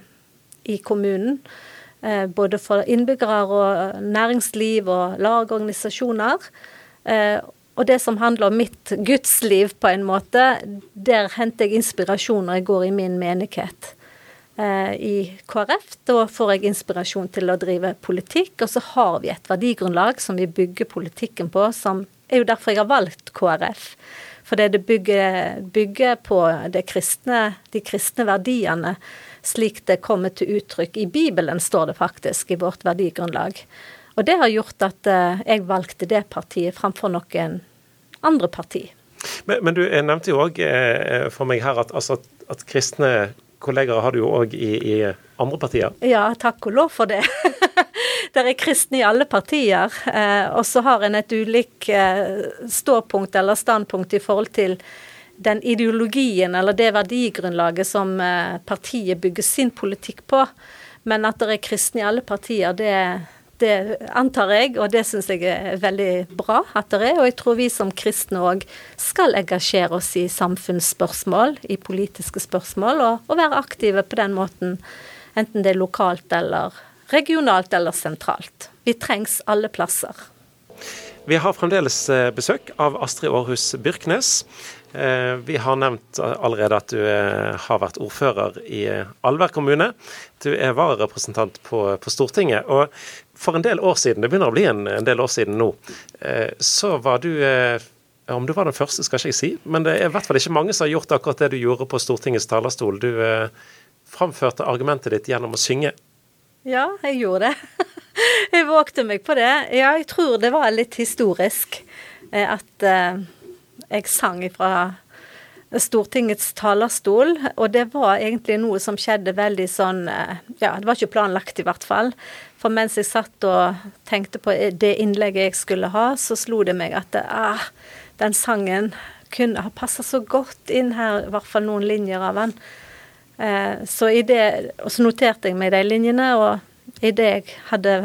i kommunen. Eh, både for innbyggere og næringsliv og lagorganisasjoner. Eh, og det som handler om mitt gudsliv, på en måte, der henter jeg inspirasjon når jeg går i min menighet. Eh, I KrF da får jeg inspirasjon til å drive politikk, og så har vi et verdigrunnlag som vi bygger politikken på, som er jo derfor jeg har valgt KrF. Fordi det bygger, bygger på det kristne, de kristne verdiene slik det kommer til uttrykk. I Bibelen står det faktisk, i vårt verdigrunnlag. Og det har gjort at eh, jeg valgte det partiet framfor noen andre parti. Men, men du nevnte jo òg eh, for meg her at, altså, at, kristne kollegaer har du jo òg i, i andre partier. Ja, takk og lov for det. det er kristne i alle partier. Eh, og så har en et ulik eh, ståpunkt eller standpunkt i forhold til den ideologien eller det verdigrunnlaget som eh, partiet bygger sin politikk på. Men at det er kristne i alle partier, det, det antar jeg, og det syns jeg er veldig bra at det er. Og jeg tror vi som kristne òg skal engasjere oss i samfunnsspørsmål, i politiske spørsmål, og, og være aktive på den måten. Enten det er lokalt eller regionalt eller sentralt. Vi trengs alle plasser. Vi har fremdeles eh, besøk av Astrid Aarhus Byrknes. Eh, Vi har nevnt allerede at du eh, har vært ordfører i Alver kommune. Du er vararepresentant på, på Stortinget. Og for en del år siden, det begynner å bli en, en del år siden nå, eh, så var du eh, Om du var den første, skal ikke jeg si, men det er i hvert fall ikke mange som har gjort akkurat det du gjorde på Stortingets talerstol. Du eh, framførte argumentet ditt gjennom å synge. Ja, jeg gjorde det. Jeg vågte meg på det. Ja, jeg tror det var litt historisk eh, at eh, jeg sang fra Stortingets talerstol, og det var egentlig noe som skjedde veldig sånn eh, Ja, det var ikke planlagt, i hvert fall. For mens jeg satt og tenkte på det innlegget jeg skulle ha, så slo det meg at ah, den sangen kunne ha passa så godt inn her, i hvert fall noen linjer av den. Eh, så i det, så noterte jeg meg de linjene, og idet jeg hadde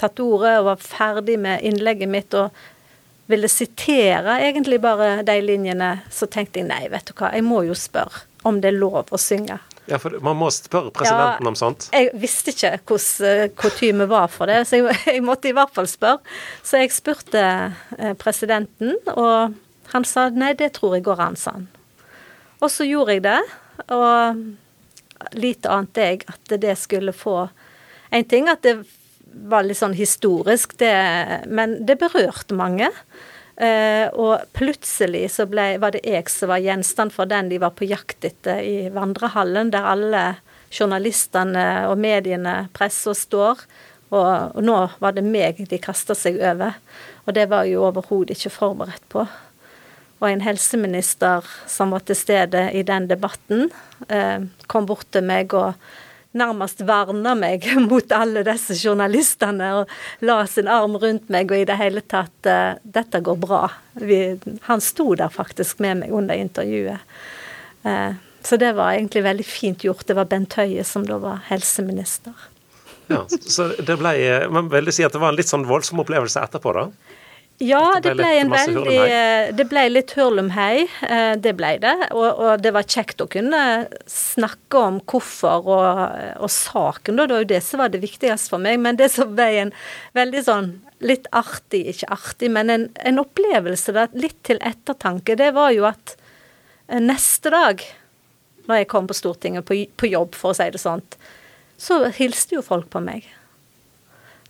tatt ordet og var ferdig med innlegget mitt og ville sitere egentlig bare de linjene, så tenkte jeg nei, vet du hva, jeg må jo spørre om det er lov å synge. Ja, for Man må spørre presidenten Ja, om sånt. Jeg visste ikke hvordan kutyme var for det, så jeg, jeg måtte i hvert fall spørre. Så jeg spurte eh, presidenten, og han sa nei, det tror jeg går an, sa han. Og så gjorde jeg det, og lite ante jeg at det skulle få En ting at det var litt sånn historisk, det, men det berørte mange. Uh, og plutselig så ble, var det jeg som var gjenstand for den de var på jakt etter i vandrehallen, der alle journalistene og mediene, pressa, står. Og, og, nå var det meg de kasta seg over. Og det var jeg jo overhodet ikke forberedt på. Og en helseminister som var til stede i den debatten, eh, kom bort til meg og nærmest verna meg mot alle disse journalistene og la sin arm rundt meg og i det hele tatt uh, 'Dette går bra'. Vi, han sto der faktisk med meg under intervjuet. Uh, så det var egentlig veldig fint gjort. Det var Bent Høie som da var helseminister. Ja, så det ble, Man vil si at det var en litt sånn voldsom opplevelse etterpå, da? Ja, det ble, en veldig eh, Det ble litt hurlumhei. Eh, det ble det. Og, og, det var kjekt å kunne snakke om hvorfor og, og saken, da. Det var jo det som var det viktigste for meg. Men det som ble en veldig sånn litt artig, ikke artig, men en, en opplevelse, da, litt til ettertanke, det var jo at eh, neste dag, når jeg kom på Stortinget på, på jobb, for å si det sånn, så hilste jo folk på meg.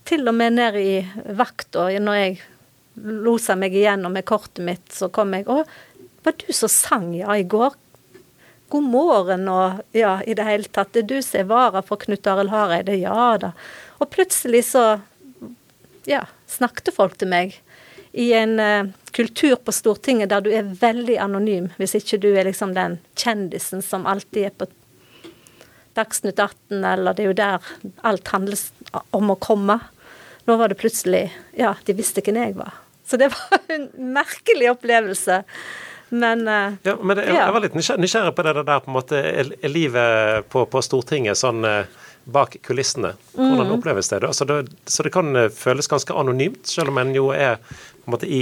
Til og med nede i vakta, når jeg losa meg igjennom med kortet mitt, så kom jeg Å, var du som sang, ja, i går? God morgen, og ja, i det hele tatt. Det er du som er vara for Knut Arild Hareide? Ja da. Og plutselig så, ja, snakket folk til meg. I en uh, kultur på Stortinget der du er veldig anonym, hvis ikke du er liksom den kjendisen som alltid er på Dagsnytt 18, eller det er jo der alt handler om å komme. Nå var det plutselig Ja, de visste hvem jeg var. Så det var en merkelig opplevelse. Men, uh, ja, men det, ja. jeg var litt nysgjerrig på det der på en måte er, livet på, på, Stortinget sånn uh, bak kulissene. Hvordan mm. oppleves det? Altså, det? Så det kan uh, føles ganske anonymt, selv om en jo er på en måte i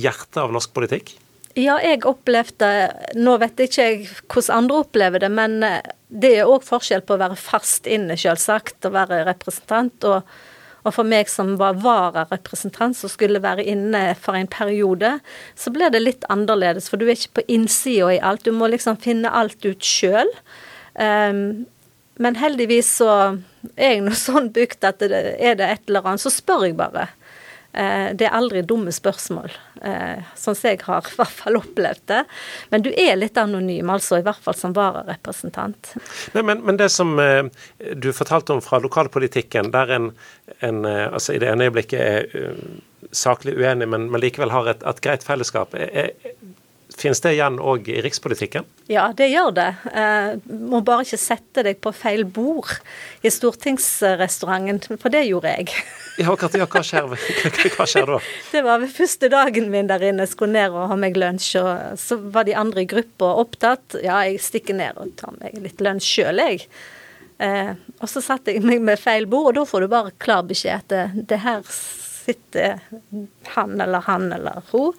hjertet av norsk politikk? Ja, jeg opplevde Nå vet ikke jeg hvordan andre opplever det, men det er òg forskjell på å være fast inne, selvsagt, og være representant. og og for meg som var vararepresentant, som skulle være inne for en periode, så ble det litt annerledes. For du er ikke på innsida i alt. Du må liksom finne alt ut sjøl. Um, ehm, men heldigvis så er jeg nå sånn bygd at det, er det et eller annet, så spør jeg bare. Eh, det er aldri dumme spørsmål, eh, sånn som jeg har i hvert fall opplevd det. Men du er litt anonym, altså, i hvert fall som vararepresentant. Men, men, det som eh, du fortalte om fra lokalpolitikken, der en, en altså i det ene øyeblikket er saklig uenig, men, men likevel har et, et greit fellesskap. Er, Finnes det igjen òg i rikspolitikken? Ja, det gjør det. Eh, må bare ikke sette deg på feil bord i stortingsrestauranten, for det gjorde jeg. Ja, hva, hva, skjer, hva, skjer, da? Det var ved første dagen min der inne. Skulle ned og ha meg lunsj, og så var de andre i gruppa opptatt. Ja, jeg stikker ned og tar meg litt lunsj sjøl, jeg. Eh, og så satte jeg meg med feil bord, og da får du bare klar beskjed at det, det her sitter han eller han eller hun.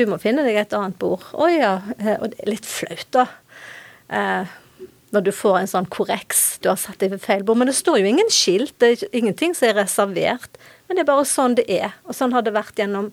Du må finne deg et annet bord. Å ja. Eh, og det er litt flaut, da. Eh, når du får en sånn korreks. Du har satt deg ved feil bord. Men det står jo ingen skilt. Det er ingenting som er reservert. Men det er bare sånn det er. Og sånn har det vært gjennom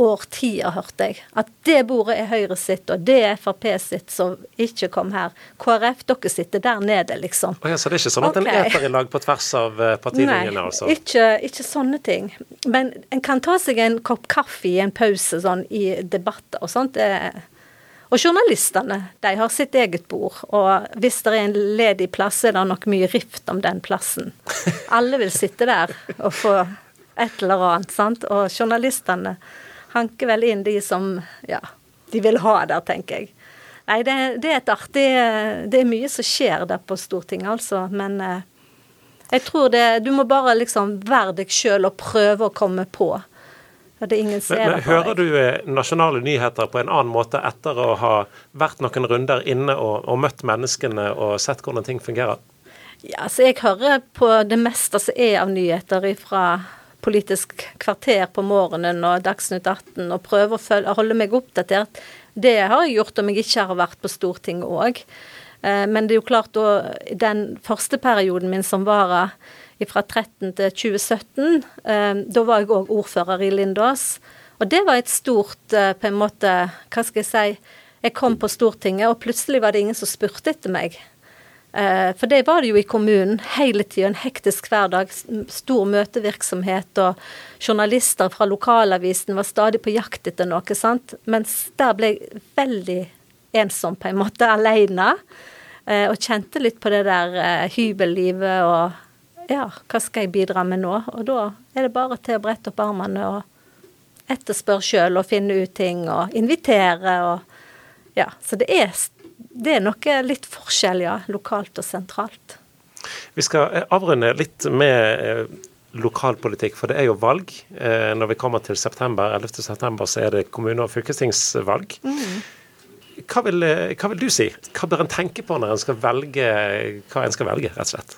årtier, hørte jeg. At det bordet er Høyre sitt, og det er Frp sitt, som ikke kom her. KrF, dere sitter der nede, liksom. Oh, ja, så det er ikke sånn at okay. en eter i lag på tvers av eh, partilinjene, altså? Nei, ikke, ikke, sånne ting. Men en kan ta seg en kopp kaffe i en pause sånn i debatter og sånt. og journalistene, de har sitt eget bord. Og hvis det er en ledig plass, er det nok mye rift om den plassen. Alle vil sitte der og få et eller annet, sant. Og journalistene hanker vel inn de som ja, de vil ha der, tenker jeg. Nei, det, det, er et artig Det er mye som skjer der på Stortinget, altså. Men eh, jeg tror det Du må bare liksom være deg sjøl og prøve å komme på. Det er ingen men, men Hører du eh, nasjonale nyheter på en annen måte etter å ha vært noen runder inne og, og møtt menneskene og sett hvordan ting fungerer? Ja, så jeg hører på det meste som er av nyheter fra Politisk kvarter på morgenen og Dagsnytt 18 og prøve å følge, holde meg oppdatert. Det har jeg gjort om jeg ikke har vært på Stortinget òg. Eh, men det er jo klart, da, den første perioden min som vara fra 13 til 2017, eh, da var jeg òg ordfører i Lindås. Og det var et stort eh, på en måte Hva skal jeg si Jeg kom på Stortinget, og plutselig var det ingen som spurte etter meg. Eh, For det var det jo i kommunen hele tida. En hektisk hverdag, stor møtevirksomhet, og journalister fra lokalavisen var stadig på jakt etter noe, sant. Mens der ble jeg veldig ensom, på en måte, aleine. eh, Og kjente litt på det der eh, hybellivet og ja, hva skal jeg bidra med nå? Og da er det bare til å brette opp armene og etterspørre sjøl og finne ut ting og invitere og Ja. Så det er, det er noe litt forskjell, ja. Lokalt og sentralt. Vi skal eh, avrunde litt med eh, lokalpolitikk, for det er jo valg. Eh, Når vi kommer til september, 11. september, så er det kommune- og fylkestingsvalg. Hva vil, hva vil du si? Hva bør en tenke på når en skal velge hva en skal velge, rett og slett?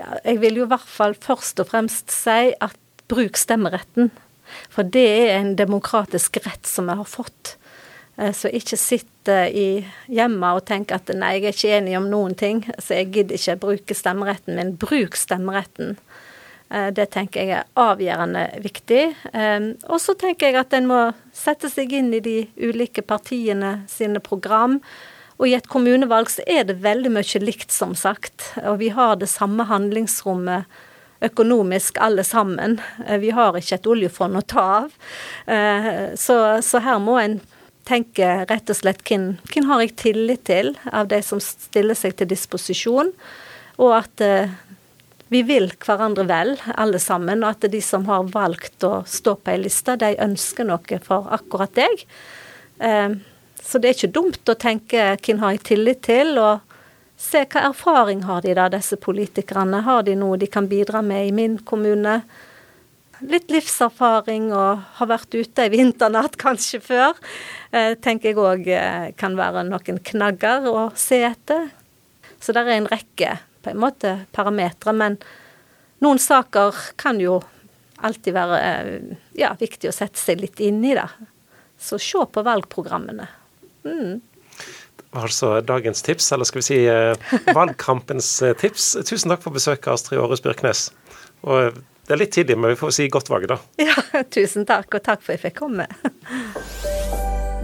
Ja, jeg vil jo i hvert fall først og fremst si at bruk stemmeretten. For det er en demokratisk rett som vi har fått. Eh, Så ikke sitt eh, i hjemmet og tenk at nei, jeg er ikke enig om noen ting, så jeg gidder ikke bruke stemmeretten min. Bruk stemmeretten. Eh, Det tenker jeg er avgjørende viktig. Og så tenker jeg at en må sette seg inn i de ulike partiene sine program. Og i et kommunevalg så er det veldig mye likt, som sagt. Og vi har det samme handlingsrommet økonomisk alle sammen. Vi har ikke et oljefond å ta av. Så, så her må en tenke rett og slett hvem, hvem har jeg tillit til av de som stiller seg til disposisjon, og at eh, vi vil hverandre vel, alle sammen, og at de som har valgt å stå på ei liste, de ønsker noe for akkurat deg. Eh, Så det er ikke dumt å tenke hvem har jeg tillit til, og se hva erfaring har de da, disse politikerne. Har de noe de kan bidra med i min kommune? Litt livserfaring og har vært ute i vinternatt kanskje før, eh, tenker jeg òg kan være noen knagger å se etter. Så det er en rekke på en måte parametere, men noen saker kan jo alltid være eh, ja, viktig å sette seg litt inn i, da. Så se på valgprogrammene. Mm. Altså dagens tips, eller skal vi si eh, valgkampens eh, tips. Tusen takk for besøket, Astrid Aarhus Byrknes. Og eh, det er litt tidlig, men vi får si godt valg, da. Ja, tusen takk, og takk for at jeg fikk komme.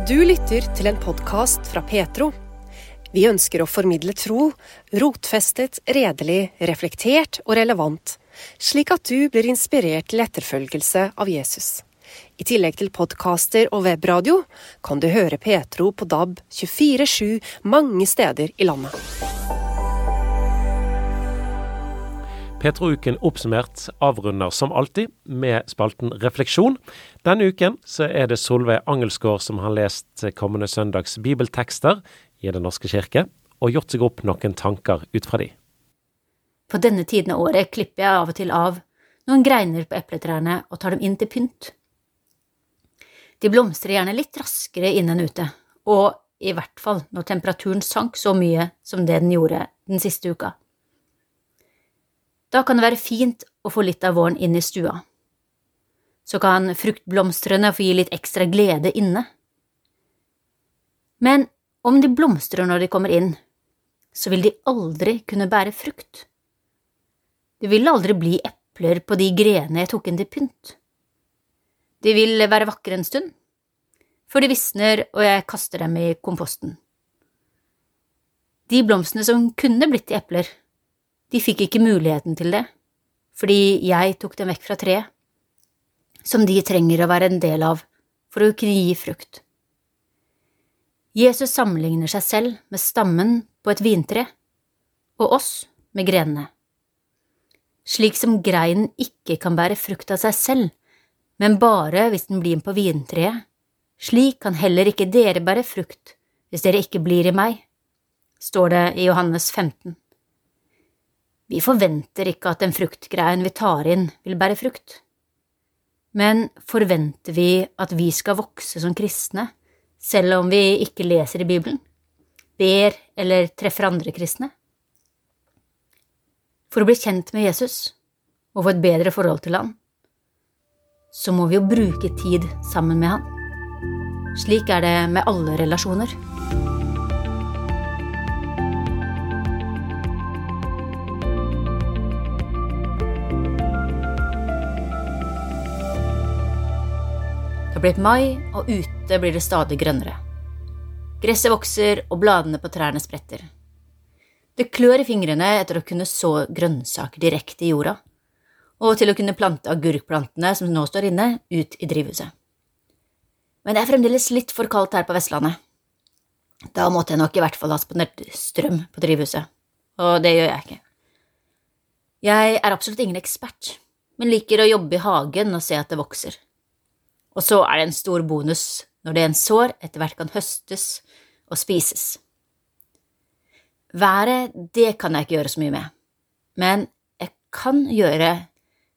Du lytter til en podkast fra Petro. Vi ønsker å formidle tro, rotfestet, redelig, reflektert og relevant, slik at du blir inspirert til etterfølgelse av Jesus. I tillegg til podkaster og webradio kan du høre Petro på DAB 24-7 mange steder i landet. Petro-uken oppsummert avrunder som alltid med spalten Refleksjon. Denne uken så er det Solveig Angelsgaard som har lest kommende søndags bibeltekster i Den norske kirke, og gjort seg opp noen tanker ut fra de. På denne tiden av året klipper jeg av og til av noen greiner på epletrærne og tar dem inn til pynt. De blomstrer gjerne litt raskere inne enn ute, og i hvert fall når temperaturen sank så mye som det den gjorde den siste uka. Da kan det være fint å få litt av våren inn i stua. Så kan fruktblomstrene få gi litt ekstra glede inne. Men om de blomstrer når de kommer inn, så vil de aldri kunne bære frukt. Det vil aldri bli epler på de grenene jeg tok inn til pynt. De vil være vakre en stund, før de visner og jeg kaster dem i komposten. De blomstene som kunne blitt til epler, de fikk ikke muligheten til det, fordi jeg tok dem vekk fra treet, som de trenger å være en del av for å kunne gi frukt. Jesus sammenligner seg selv med stammen på et vintre, og oss med grenene. Slik som greinen ikke kan bære frukt av seg selv, men bare hvis den blir på vintreet, slik kan heller ikke dere bære frukt hvis dere ikke blir i meg, står det i Johannes 15. Vi forventer ikke at den fruktgreien vi tar inn, vil bære frukt. Men forventer vi at vi skal vokse som kristne, selv om vi ikke leser i Bibelen, ber eller treffer andre kristne? For å bli kjent med Jesus og få et bedre forhold til han, så må vi jo bruke tid sammen med han. Slik er det med alle relasjoner. Det har blitt mai, og ute blir det stadig grønnere. Gresset vokser, og bladene på trærne spretter. Det klør i fingrene etter å kunne så grønnsaker direkte i jorda, og til å kunne plante agurkplantene som nå står inne, ut i drivhuset. Men det er fremdeles litt for kaldt her på Vestlandet. Da måtte jeg nok i hvert fall ha spandert strøm på drivhuset, og det gjør jeg ikke. Jeg er absolutt ingen ekspert, men liker å jobbe i hagen og se at det vokser. Og så er det en stor bonus når det en sår etter hvert kan høstes og spises. Været, det kan jeg ikke gjøre så mye med, men jeg kan gjøre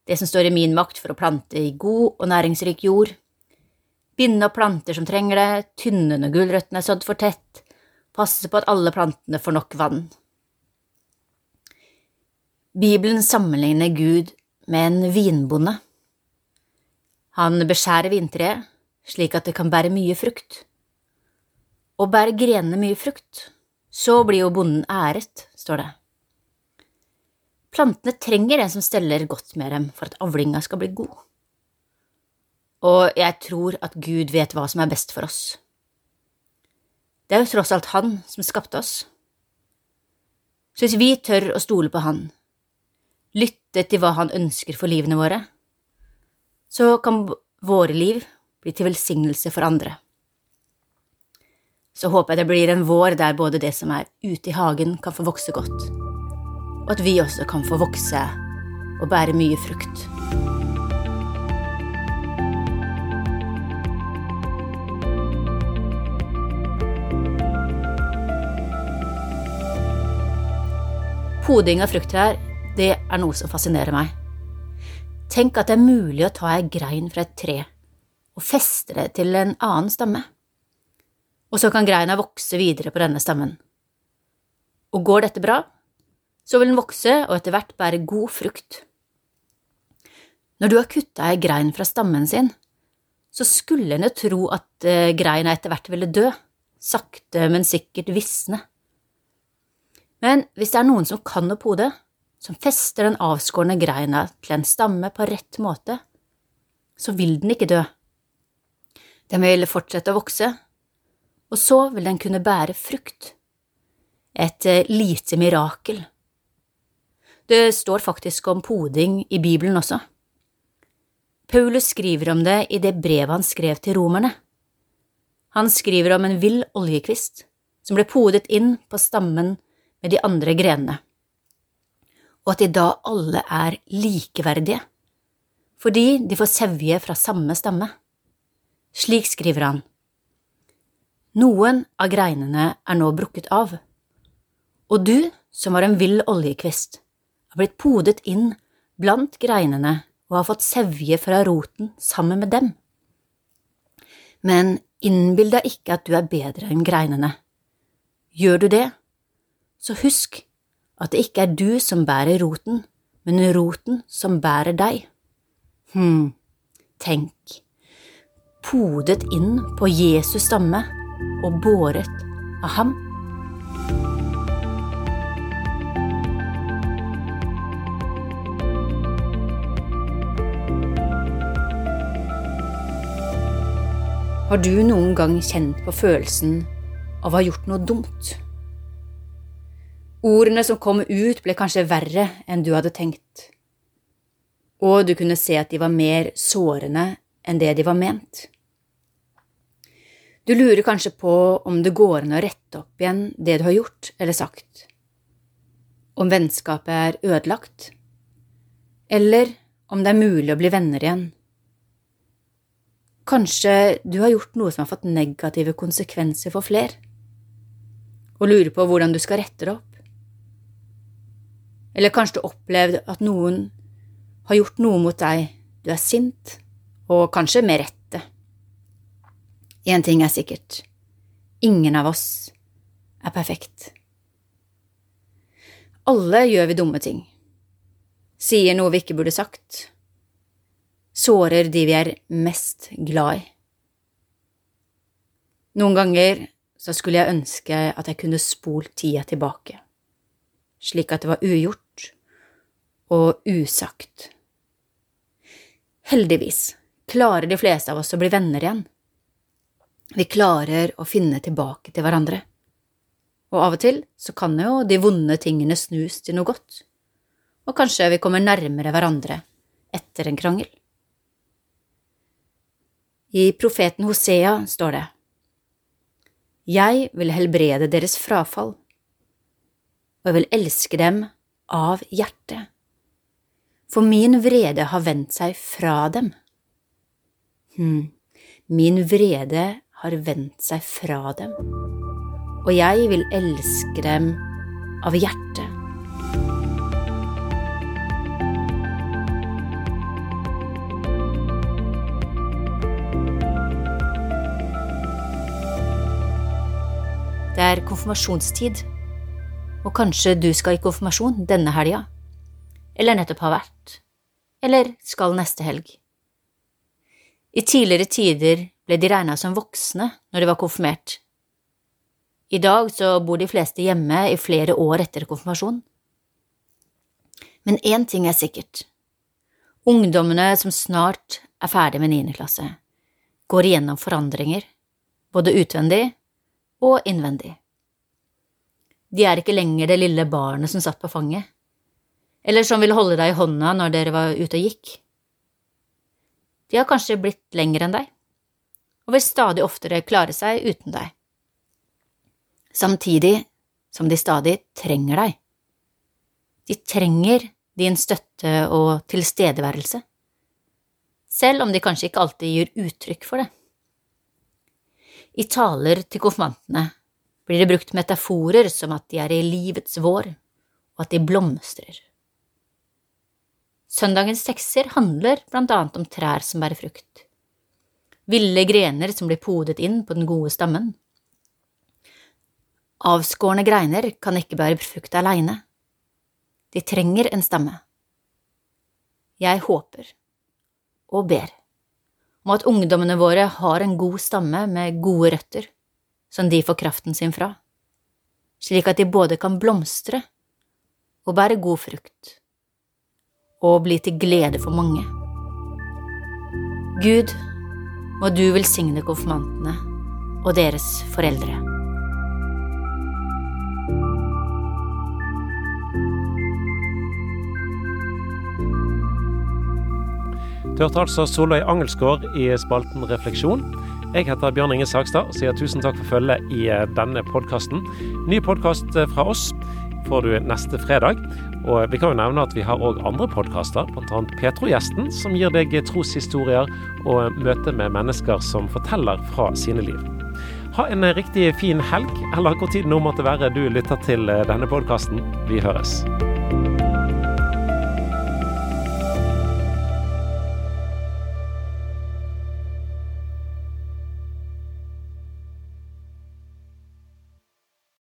det som står i min makt for å plante i god og næringsrik jord, binde opp planter som trenger det, tynne når gulrøttene er sådd for tett, passe på at alle plantene får nok vann. Bibelen sammenligner Gud med en vinbonde. Han beskjærer vintreet slik at det kan bære mye frukt. Og bærer grenene mye frukt, så blir jo bonden æret, står det. Plantene trenger en som steller godt med dem for at avlinga skal bli god. Og jeg tror at Gud vet hva som er best for oss. Det er jo tross alt Han som skapte oss. Så hvis vi tør å stole på Han, lytte til hva Han ønsker for livene våre, så kan våre liv bli til velsignelse for andre. Så håper jeg det blir en vår der både det som er ute i hagen, kan få vokse godt, og at vi også kan få vokse og bære mye frukt. Poding av frukttrær, det er noe som fascinerer meg. Tenk at det er mulig å ta ei grein fra et tre og feste det til en annen stamme. Og så kan greina vokse videre på denne stammen. Og går dette bra, så vil den vokse og etter hvert bære god frukt. Når du har kutta ei grein fra stammen sin, så skulle en jo tro at eh, greina etter hvert ville dø, sakte, men sikkert visne. Men hvis det er noen som kan å pode, som fester den avskårne greina til en stamme på rett måte, så vil den ikke dø. Den vil fortsette å vokse, og så vil den kunne bære frukt. Et eh, lite mirakel. Det står faktisk om poding i Bibelen også. Paulus skriver om det i det brevet han skrev til romerne. Han skriver om en vill oljekvist som ble podet inn på stammen med de andre grenene, og at de da alle er likeverdige, fordi de får sevje fra samme stamme. Slik skriver han. Noen av greinene er nå brukket av, og du, som var en vill oljekvist, har blitt podet inn blant greinene og har fått sevje fra roten sammen med dem. Men innbill deg ikke at du er bedre enn greinene. Gjør du det, så husk at det ikke er du som bærer roten, men roten som bærer deg. Hm, tenk, podet inn på Jesus stamme og båret av ham. Har du noen gang kjent på følelsen av å ha gjort noe dumt? Ordene som kom ut, ble kanskje verre enn du hadde tenkt, og du kunne se at de var mer sårende enn det de var ment. Du lurer kanskje på om det går an å rette opp igjen det du har gjort eller sagt, om vennskapet er ødelagt, eller om det er mulig å bli venner igjen. Kanskje du har gjort noe som har fått negative konsekvenser for fler, og lurer på hvordan du skal rette det opp. Eller kanskje du har opplevd at noen har gjort noe mot deg, du er sint, og kanskje med rette. Én ting er sikkert, ingen av oss er perfekt. Alle gjør vi dumme ting, sier noe vi ikke burde sagt, sårer de vi er mest glad i. Noen ganger så skulle jeg ønske at jeg kunne spolt tida tilbake, slik at det var ugjort og usagt. Heldigvis klarer de fleste av oss å bli venner igjen. Vi klarer å finne tilbake til hverandre. Og av og til så kan jo de vonde tingene snus til noe godt, og kanskje vi kommer nærmere hverandre etter en krangel. I profeten Hosea står det, Jeg vil helbrede deres frafall, og jeg vil elske dem av hjertet, for min vrede har vendt seg fra dem. Hm, min vrede har vendt seg fra dem, og jeg vil elske dem av hjertet. Det er konfirmasjonstid, og kanskje du skal i konfirmasjon denne helga, eller nettopp har vært, eller skal neste helg. I tidligere tider ble de regna som voksne når de var konfirmert. I dag så bor de fleste hjemme i flere år etter konfirmasjon. Men én ting er sikkert. Ungdommene som snart er ferdig med niende klasse, går igjennom forandringer, både utvendig og innvendig. De er ikke lenger det lille barnet som satt på fanget, eller som ville holde deg i hånda når dere var ute og gikk. De har kanskje blitt lengre enn deg, og vil stadig oftere klare seg uten deg, samtidig som de stadig trenger deg. De trenger din støtte og tilstedeværelse, selv om de kanskje ikke alltid gir uttrykk for det. I taler til konfirmantene blir det brukt metaforer som at de er i livets vår, og at de blomstrer. Søndagens tekster handler blant annet om trær som bærer frukt, ville grener som blir podet inn på den gode stammen. Avskårne greiner kan ikke bære frukt aleine, de trenger en stamme. Jeg håper og ber om at ungdommene våre har en god stamme med gode røtter, som de får kraften sin fra, slik at de både kan blomstre og bære god frukt, og bli til glede for mange. Gud, må du velsigne konfirmantene og deres foreldre. Du hørte altså Solveig Angelsgaard i spalten Refleksjon. Jeg heter Bjørn Inge Sagstad og sier tusen takk for følget i eh, denne podkasten. Ny podkast eh, fra oss får du neste fredag. Og vi kan jo nevne at vi har òg andre podkaster, bl.a. Petro-gjesten, som gir deg troshistorier og møte med mennesker som forteller fra sine liv. Ha en riktig fin helg, eller hvor tid nå måtte være du lytter til denne podkasten. Vi høres.